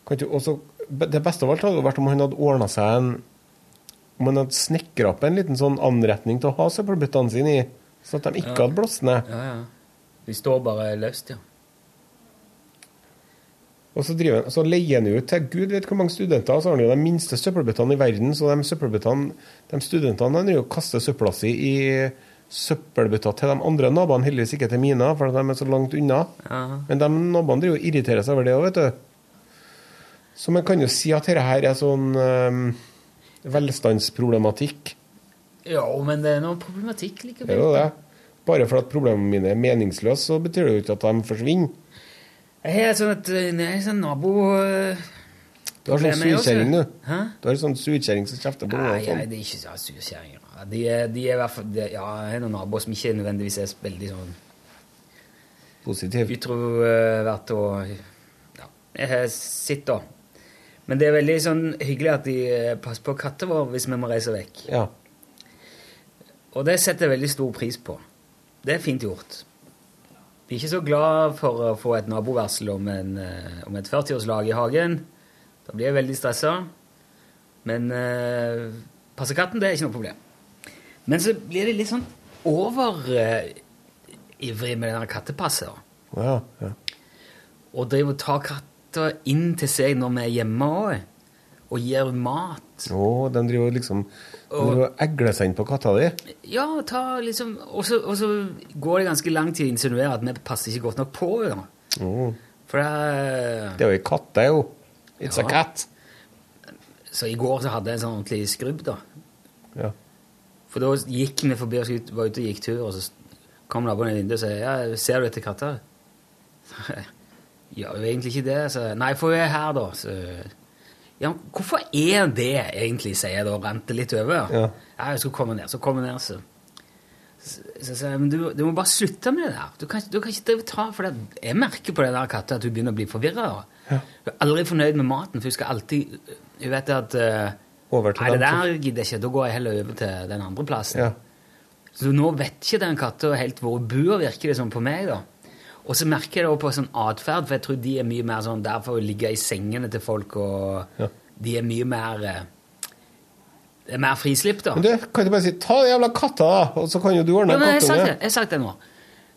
Kan ikke, også, det beste av alt hadde vært om han hadde ordna seg en Om han hadde snekra opp en liten sånn anretning til å ha søppelbøttene sine i, sånn at de ikke Ja. hadde blåst ned. Ja, ja. De står bare løst, ja. Og så, driver så leier han jo ut til gud vet hvor mange studenter, og så har han jo de minste søppelbøttene i verden. Så de de studentene de driver og kaster søpla si i søppelbøtta til de andre naboene, heldigvis ikke til mine, for de er så langt unna. Ja. Men de naboene driver og irriterer seg over det òg, vet du. Så man kan jo si at dette her er sånn um, velstandsproblematikk. Ja, men det er noe problematikk likevel. Det er jo det. Bare for at problemene mine er meningsløse, så betyr det jo ikke at de forsvinner. Jeg har sånn at eh, nei, sånn nabo... eh, Du har sånn surkjerring, du. Hæ? Du har sånn surkjerring som kjefter på Nei, nei, sånn. det er ikke sånn surkjerring. De, de er i hvert fall de, Ja, jeg har noen naboer som ikke nødvendigvis er veldig sånn Positiv. utrovert og Ja, jeg har sett da. Men det er veldig sånn hyggelig at de eh, passer på katta vår hvis vi må reise vekk. Ja. Og det setter jeg veldig stor pris på. Det er fint gjort. De er ikke så glad for å få et nabovarsel om, en, eh, om et 40-årslag i hagen. Da blir jeg veldig stressa. Men uh, passe katten, det er ikke noe problem. Men så blir de litt sånn overivrig med denne kattepasset. Ja, ja. Og driver og tar katta inn til seg når vi er hjemme òg. Og gir henne mat. Å, de driver liksom de Og- driver og egler seg inn på katta di. Ja, ta liksom Og så går det ganske lang tid å insinuere at vi passer ikke godt nok på henne. Oh. For det Det er jo ei katt, det, jo. It's Ja. a cat. Så i går så hadde jeg en sånn ordentlig skrubb, da. Ja. For da gikk vi forbi og ut- var ute og gikk tur, og så kom naboen i vinduet og sa ja, 'Ser du etter katta?' Gjør jo egentlig ikke det. Så nei, for hun er her, da. Så ja, hvorfor er det egentlig, sier jeg da, rente litt over. Ja. ja, jeg skulle komme ned. Så kom hun ned, så så så så men du, du må bare slutte med det der. Du kan, du kan ikke drive ta, for det, Jeg merker på det der katta at hun begynner å bli forvirra. Hun er aldri fornøyd med maten, for hun skal alltid Hun vet at uh, Nei, det der gidder jeg ikke. Da går jeg heller over til den andre plassen. Ja. Så nå vet ikke den katta helt hvor hun bor, virker det som på meg. da. Og så merker jeg det også på sånn atferd, for jeg tror de er mye mer sånn der for å ligge i sengene til folk, og Ja. de er mye mer eh, det er mer frislipp, da. Men du, kan du bare si 'ta den jævla katta', da, og så kan jo du ordne Ja, en jeg har sagt det, kattunge? jeg har sagt det nå.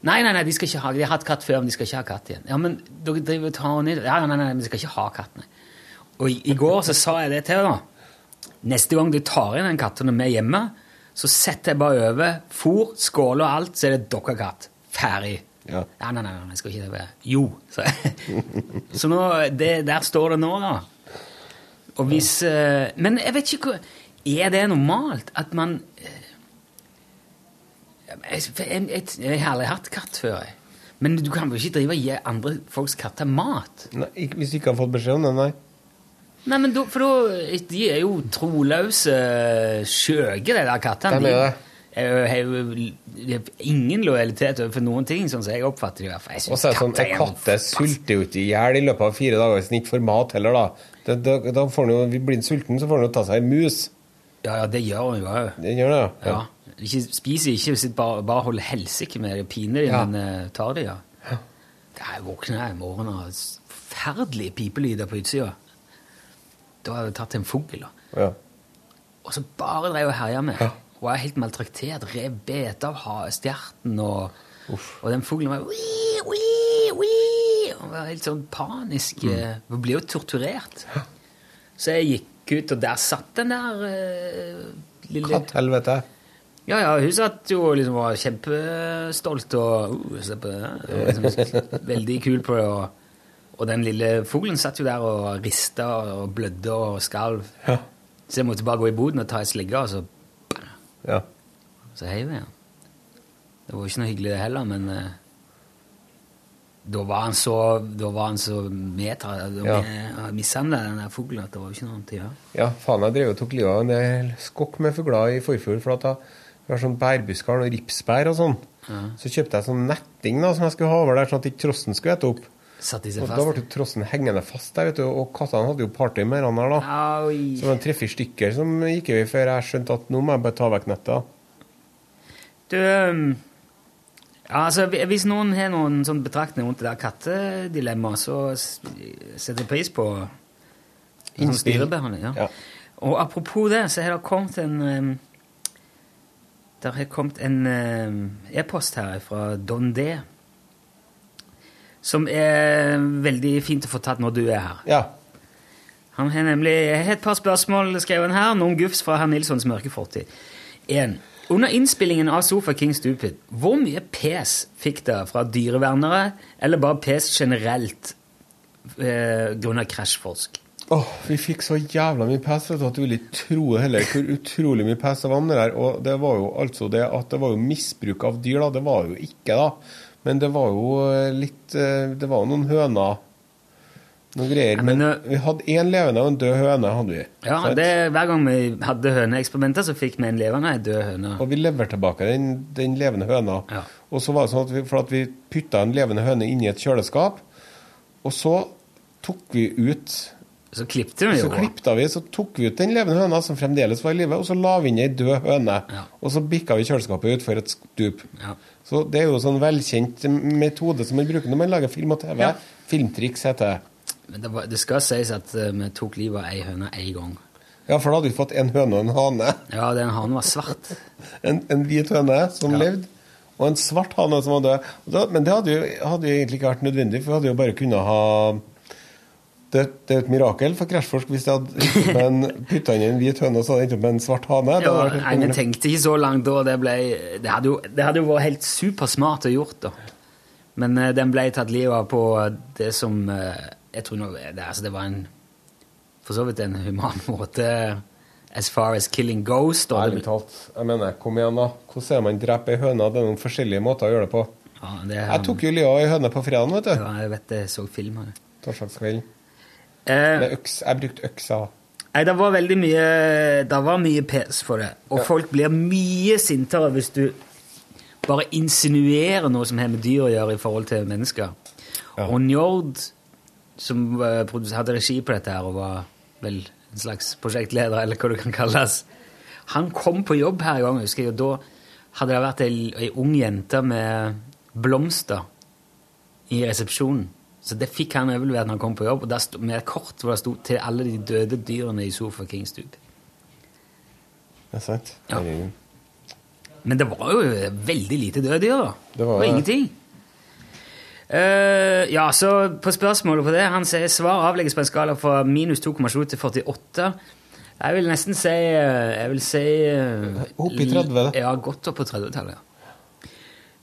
Nei, nei, nei, de skal ikke ha De har hatt katt før, men de skal ikke ha katt igjen. Ja, men dere driver og tar henne i Ja, nei, nei, men de skal ikke ha katt, nei. Og i, i går så sa jeg det til henne. Neste gang du tar inn en katt når vi er hjemme, så setter jeg bare over fôr, skåle og alt, så er det deres katt. Ferdig. Ja. Nei, nei, nei, jeg skal ikke det. Jo. Så, så nå, det, der står det nå, da. Og hvis eh, Men jeg vet ikke hva Er det normalt at man jeg, jeg, jeg, jeg har aldri hatt katt før, jeg. Men du kan vel ikke drive og gi andre folks katter mat? Nei, hvis du ikke har fått beskjed om det, nei. Nei, men da, for da De er jo troløse skjøge, de der kattene. De det. Jo- har jo ingen lojalitet overfor noen ting, sånn som jeg oppfatter det. i hvert fall. Jeg Og så er det sånn, En katt er jo ikke i hjel i løpet av fire dager hvis den ikke får mat heller, da. Da, da, da får den jo, Blir den sulten, så får den jo ta seg en mus. Ja, ja, det gjør den jo òg. Den gjør det, Ja. Ikke, spiser ikke de bare, bare holder helsike med det, piner Ja. men eh, tar de, ja. Det er våkner jeg i morgen av forferdelige pipelyder på utsida. Da har jeg tatt en fugl. Ja. Og så bare drev og herja med. Og er helt maltraktert. Rev bete av stjerten, og, og den fuglen var wii, wii, wii, og var helt sånn panisk. Mm. Hun blir jo torturert. Så jeg gikk ut, og der satt den der uh, lille Katthelvete. Ja, ja, hun satt jo og liksom var kjempestolt og uh, se på det. Og liksom, veldig kul på det. Og Og den lille fuglen satt jo der og rista og blødde og skalv. Ja. Så jeg måtte bare gå i boden og ta ei sligge, og så, ja. så heiv jeg den. Det var jo ikke noe hyggelig det heller, men eh, da var han så, da var han så medtatt Ja. mishandla, den der fuglen, at det var jo ikke noe annet å gjøre. Ja, faen, jeg drev og tok livet av en del skokk med fugler i forfjor, for at jeg har sånn bærbusker og ripsbær og sånn. Så kjøpte jeg sånn netting da, som jeg skulle ha over der, sånn at ikke trossen skulle ete opp. Satt de seg Og da fast? ble trossen hengende fast der, vet du, og kattene hadde jo party med hverandre da. Oi. Så det var tre-fire stykker som gikk i før jeg skjønte at nå må jeg bare ta vekk nettet. Du, ja, altså, hvis noen har noen sånn betraktning rundt det der kattedilemmaet, så setter jeg pris på sånn styrebehandling. Ja. Ja. Og apropos det, så har det kommet en Der har kommet en e-post her fra Don D. Som er veldig fint å få tatt når du er her. Ja. Han har nemlig et par spørsmål skrevet her. Noen gufs fra herr Nilssons mørke fortid. En. Under innspillingen av Sofa King Stupid, hvor mye pes fikk dere fra dyrevernere, eller bare pes generelt eh, grunnet krasjforsk? Åh, vi fikk så jævla mye pes at du vil ikke tro heller hvor utrolig mye pes det var om det der. Og det var jo altså det at det var jo misbruk av dyr, da. Det var jo ikke, da. Men det var jo eh, litt eh, Det var jo noen høner. Noen greier. Ja, men men, eh, vi hadde én levende og en død høne. hadde vi. Ja, det, Hver gang vi hadde høneeksperimenter, så fikk vi en levende og en død høne. Og vi leverte tilbake den, den levende høna. Ja. Og så var det sånn at vi, for at vi putta en levende høne inn i et kjøleskap, og så tok vi ut Så klippte vi Så jo. klippte vi, så tok vi ut den levende høna som fremdeles var i live, og så la vi inn ei død høne. Ja. Og så bikka vi kjøleskapet utfor et stup. Ja. Så det er jo sånn velkjent metode som man bruker når man lager film og TV. Ja. Filmtriks heter det. Men det, var, det skal sies at eh, vi tok livet av ei høne én gang. Ja, for da hadde vi fått en høne og en hane. Ja, den hanen var svart. En, en hvit høne som levde, og en svart hane som var død. Men det hadde jo, hadde jo egentlig ikke vært nødvendig, for vi hadde jo bare kunnet ha det, det er et mirakel for Krasjforsk hvis de hadde putta inn en hvit høne og så hadde det endt opp med en svart hane. Ja, konge. tenkte ikke så langt da. Det, ble, det, hadde jo, det hadde jo vært helt supersmart å gjort, da. Men uh, den ble tatt livet av på det som uh, Jeg tror nå det, altså, det var en For så vidt en human måte as far as killing goes. Da. Ærlig talt. Jeg mener, kom igjen, da. Hvordan er man dreper ei høne? Det er noen forskjellige måter å gjøre det på. Ja, det, Jeg tok jo av ei høne på fredagen, vet du. ja, jeg vet det, jeg så film av det. Torsdagskvelden. Eh, øks. Jeg brukte øksa. Nei, det var veldig mye Det var mye pes for det. Og folk blir mye sintere hvis du bare insinuerer noe som har med dyr å gjøre i forhold til mennesker. Ja. Og Njord, som eh, hadde regi på dette her og var vel en slags prosjektleder, eller hva det kan kalles, han kom på jobb her en gang, husker jeg, og da hadde det vært ei, ei ung jente med blomster i resepsjonen. Så det fikk han overlevert når han kom på jobb, og der stod, med et kort hvor det sto 'til alle de døde dyrene i Sofa King Stup'. Det er sant. Ja. Men det var jo veldig lite døde dyr, da. Det var det. ingenting. Uh, ja, så på spørsmålet på det Han sier svar avlegges på en skala fra minus 2,7 til 48. Jeg vil nesten si eh, Jeg vil si eh, Opp i 30. Ja, godt opp på 30-tallet. ja.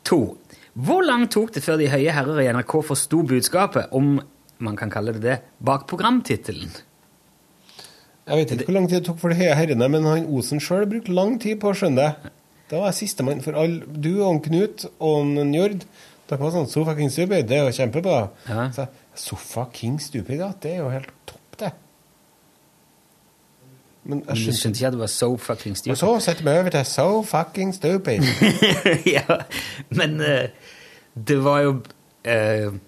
To. Hvor langt tok det før de høye herrer i NRK forsto budskapet, om man kan kalle det det, bak programtittelen? Jeg vet ikke hvor lang tid det tok for de høye herrene, men han Osen sjøl brukte lang tid på å skjønne det. Da var jeg sistemann for all Du og han Knut og han Njord. Dere var sånn Sofa King Stupid, det er jo kjempebra. Ja. Så Sofa King Stupid, ja, det er jo helt topp, det. Men jeg skjønte skjønte ikke at det var so fucking stupid. Og så setter vi over til So Fucking Stupid. ja, men uh, det var jo uh,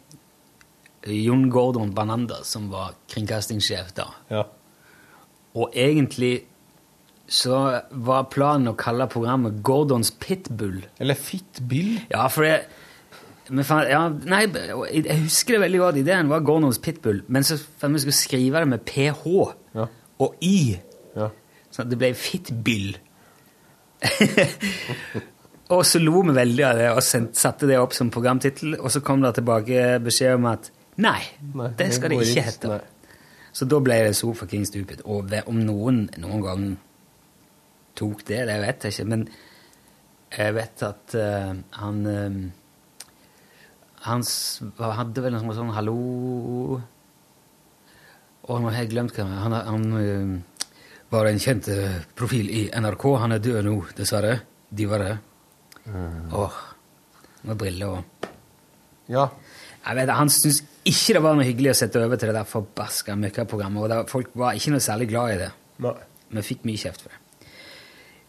Jon Gordon Banander som var kringkastingssjef da. Ja. Og egentlig så var planen å kalle programmet Gordons Pitbull. Eller Fitbill. Ja, for det fant, ja, nei, jeg husker det veldig godt. Ideen var Gordons Pitbull, men så fant vi skulle skrive det med PH Ja. og Y. Ja. Sånn at det ble fittbyll. og så lo vi veldig av det og satte det opp som programtittel, og så kom det tilbake beskjed om at nei, Nei, det skal det ikke hete. Så da ble det Sofa King Stupid. Og om noen noen gang tok det, det vet jeg ikke, men jeg vet at uh, han uh, Han hadde vel noe sånn hallo Å, nå har jeg glemt hva han, han eh, var en kjent eh, profil i NRK. Han er død nå, dessverre. Dessverre. Åh, med briller og Ja. Jeg vet, Han syntes ikke det var noe hyggelig å sette over til det der forbaska møkkaprogrammet. Og det, folk var ikke noe særlig glad i det. Nei. Vi fikk mye kjeft for det.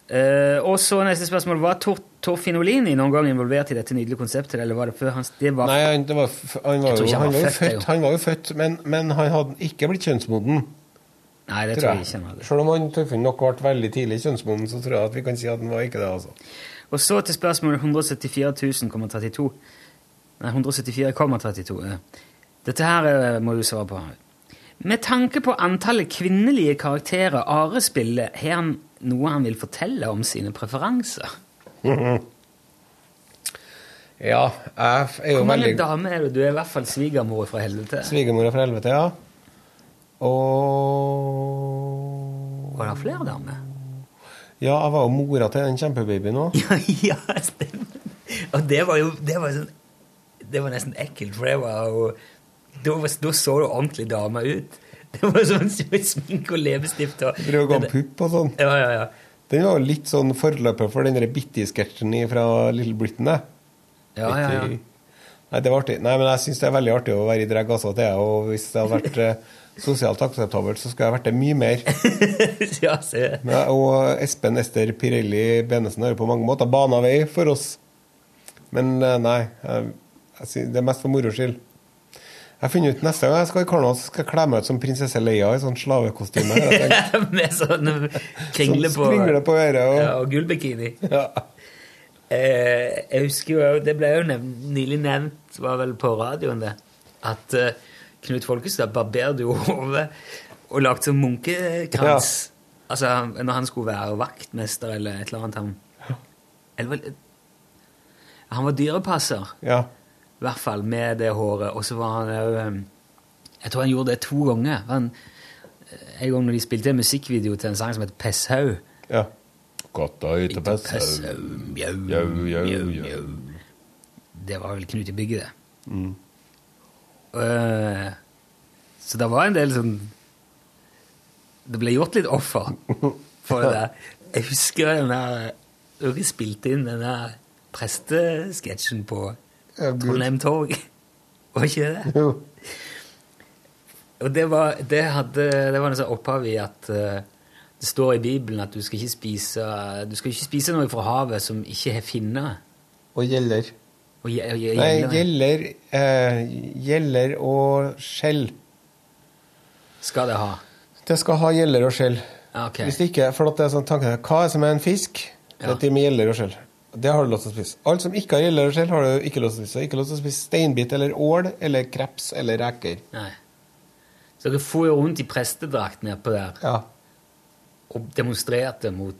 Uh, og så neste spørsmål. Var Tor Torfinn Olini noen gang involvert i dette nydelige konseptet, eller var det før hans Det var Nei, han, det var, han, var jo, han var var født, født, han var jo født, men, men han hadde ikke blitt kjønnsmoden. Nei, det tror tror jeg jeg. ikke. Selv om han Torfinn nok ble veldig tidlig kjønnsmoden, så tror jeg at vi kan si at han var ikke det. altså. Og så til spørsmålet 174,32 Nei, 174,32. Dette her eh, må du svare på. Med tanke på antallet kvinnelige karakterer Are spiller, har han noe han vil fortelle om sine preferanser? Ja, jeg er jo veldig Hvor mange veldig damer er du? Du er i hvert fall svigermor fra helvete. Svigermor er fra helvete, ja. Og Var det flere damer? Ja, jeg var jo mora til den kjempebabyen òg. Ja, stemmer. Og det var jo det var sånn, Det var nesten ekkelt, for det var jo Da, da så du ordentlig dame ut. Det var sånn sminke og leppestift og å gå pupp og sånn. Ja, ja, ja. Den var jo litt sånn forløper for den Bitty-sketsjen fra Little Britain. jeg. ja, ja, ja. Nei, det var artig. Nei, men jeg syns det er veldig artig å være i drag altså. Det. Og hvis det hadde vært eh, sosialt akseptabelt, så skulle jeg vært det mye mer. ja se. Ja, og Espen Ester Pirelli Benesen har på mange måter bana vei for oss. Men eh, nei, jeg, jeg, det er mest for moro skyld. Jeg finner ut Neste gang jeg skal i Karneval, så skal jeg kle meg ut som prinsesse Leia i sånn slavekostyme. Med sånne kringler Sånn på Kringler på øret og ja, og gullbikini. ja. Eh, jeg husker jo, Det ble jo nevnt, nylig nevnt, var vel på radioen, det, at uh, Knut Folkestad barberte jo hodet og lagde sånn munkekrans. Altså når han skulle være vaktmester eller et eller annet. Han, eller, han var dyrepasser, ja. i hvert fall, med det håret. Og så var han òg Jeg tror han gjorde det to ganger. Han, en gang når de spilte en musikkvideo til en sang som het Pesshaug. ja. Yte pesse. Pesshaug, mjau, Jau, jau, mjau, mjau. Det var vel Knut i bygget, det. Mm. Uh, så det var en del sånn Det ble gjort litt offer for det der. Jeg husker den der Dere spilte inn den der prestesketsjen på Trondheim Torg. Var ikke det? Jo. Og det var, det hadde, det var noe sånn opphav i at uh, det står i Bibelen at du skal ikke spise du skal ikke spise noe fra havet som ikke har finner. Og gjeller. Og Nei, gjeller eh, gjeller og skjell. skal det ha. Det skal ha gjeller og skjell. Okay. ok. Hvis ikke, for det er sånn tanken Hva er det som er en fisk? Det Ja. er de med gjeller og skjell. Det har du lov til å spise. Alt som ikke har gjeller og skjell, har du ikke lov til å spise. Ikke lov til å spise steinbit eller ål eller kreps eller reker. Nei. Så dere for jo rundt i prestedrakt nedpå der Ja. og demonstrerte mot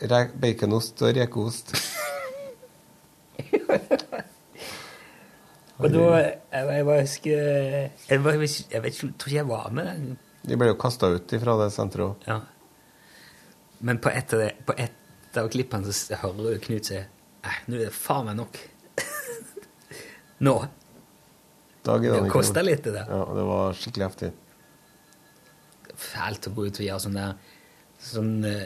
Re baconost og rekeost. Og da Jeg, jeg husker jeg, var, jeg vet ikke, tror ikke jeg var med. De ble jo kasta ut ifra det senteret òg. Ja. Men på et, av, det, på et av klippene så hører du Knut si Nei, nå er det faen meg nok. nå. Da gidder han Det kosta litt, det der. Ja, det var skikkelig heftig. Fælt å gå ut og gjøre sånn der Sånn uh,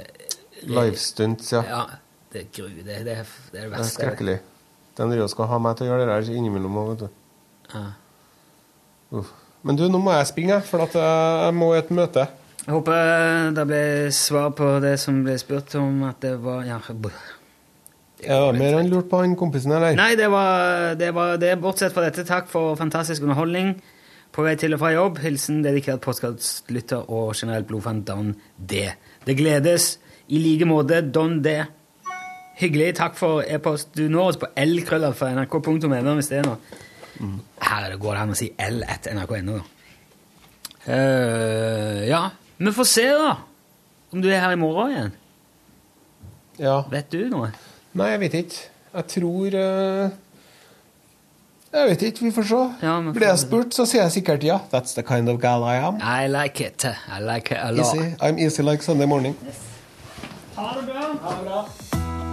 Livestunts, ja. Ja. Det er gru. Det, det, det er det Det er skrekkelig. Den driver og skal ha meg til å gjøre det der innimellom òg, vet du. Ja. Uff. Men du, nå må jeg springe, for at jeg må i et møte. Jeg håper det ble svar på det som ble spurt om at det var ja, Ja, mer enn lurt på han kompisen, eller? Nei, det var, det var det. Bortsett fra dette, takk for fantastisk underholdning. På vei til og fra jobb. Hilsen dedikert postkattlytter og generelt blodfan Don D. Det gledes i like måte, Don D. Hyggelig. Takk for e-post. Du når oss på lkrøllalfa.nrk.no hvis det er noe. Her er det går det an å si l etter nrk.no. Uh, ja, vi får se, da. Om du er her i morgen igjen. Ja. Vet du noe? Nei, jeg vet ikke. Jeg tror uh Jeg vet ikke, vi får se. Ja, Blir jeg spurt, så sier jeg sikkert ja. That's the kind of gal I am. I like it. I like it a lot. Easy. I'm easy like Sunday morning.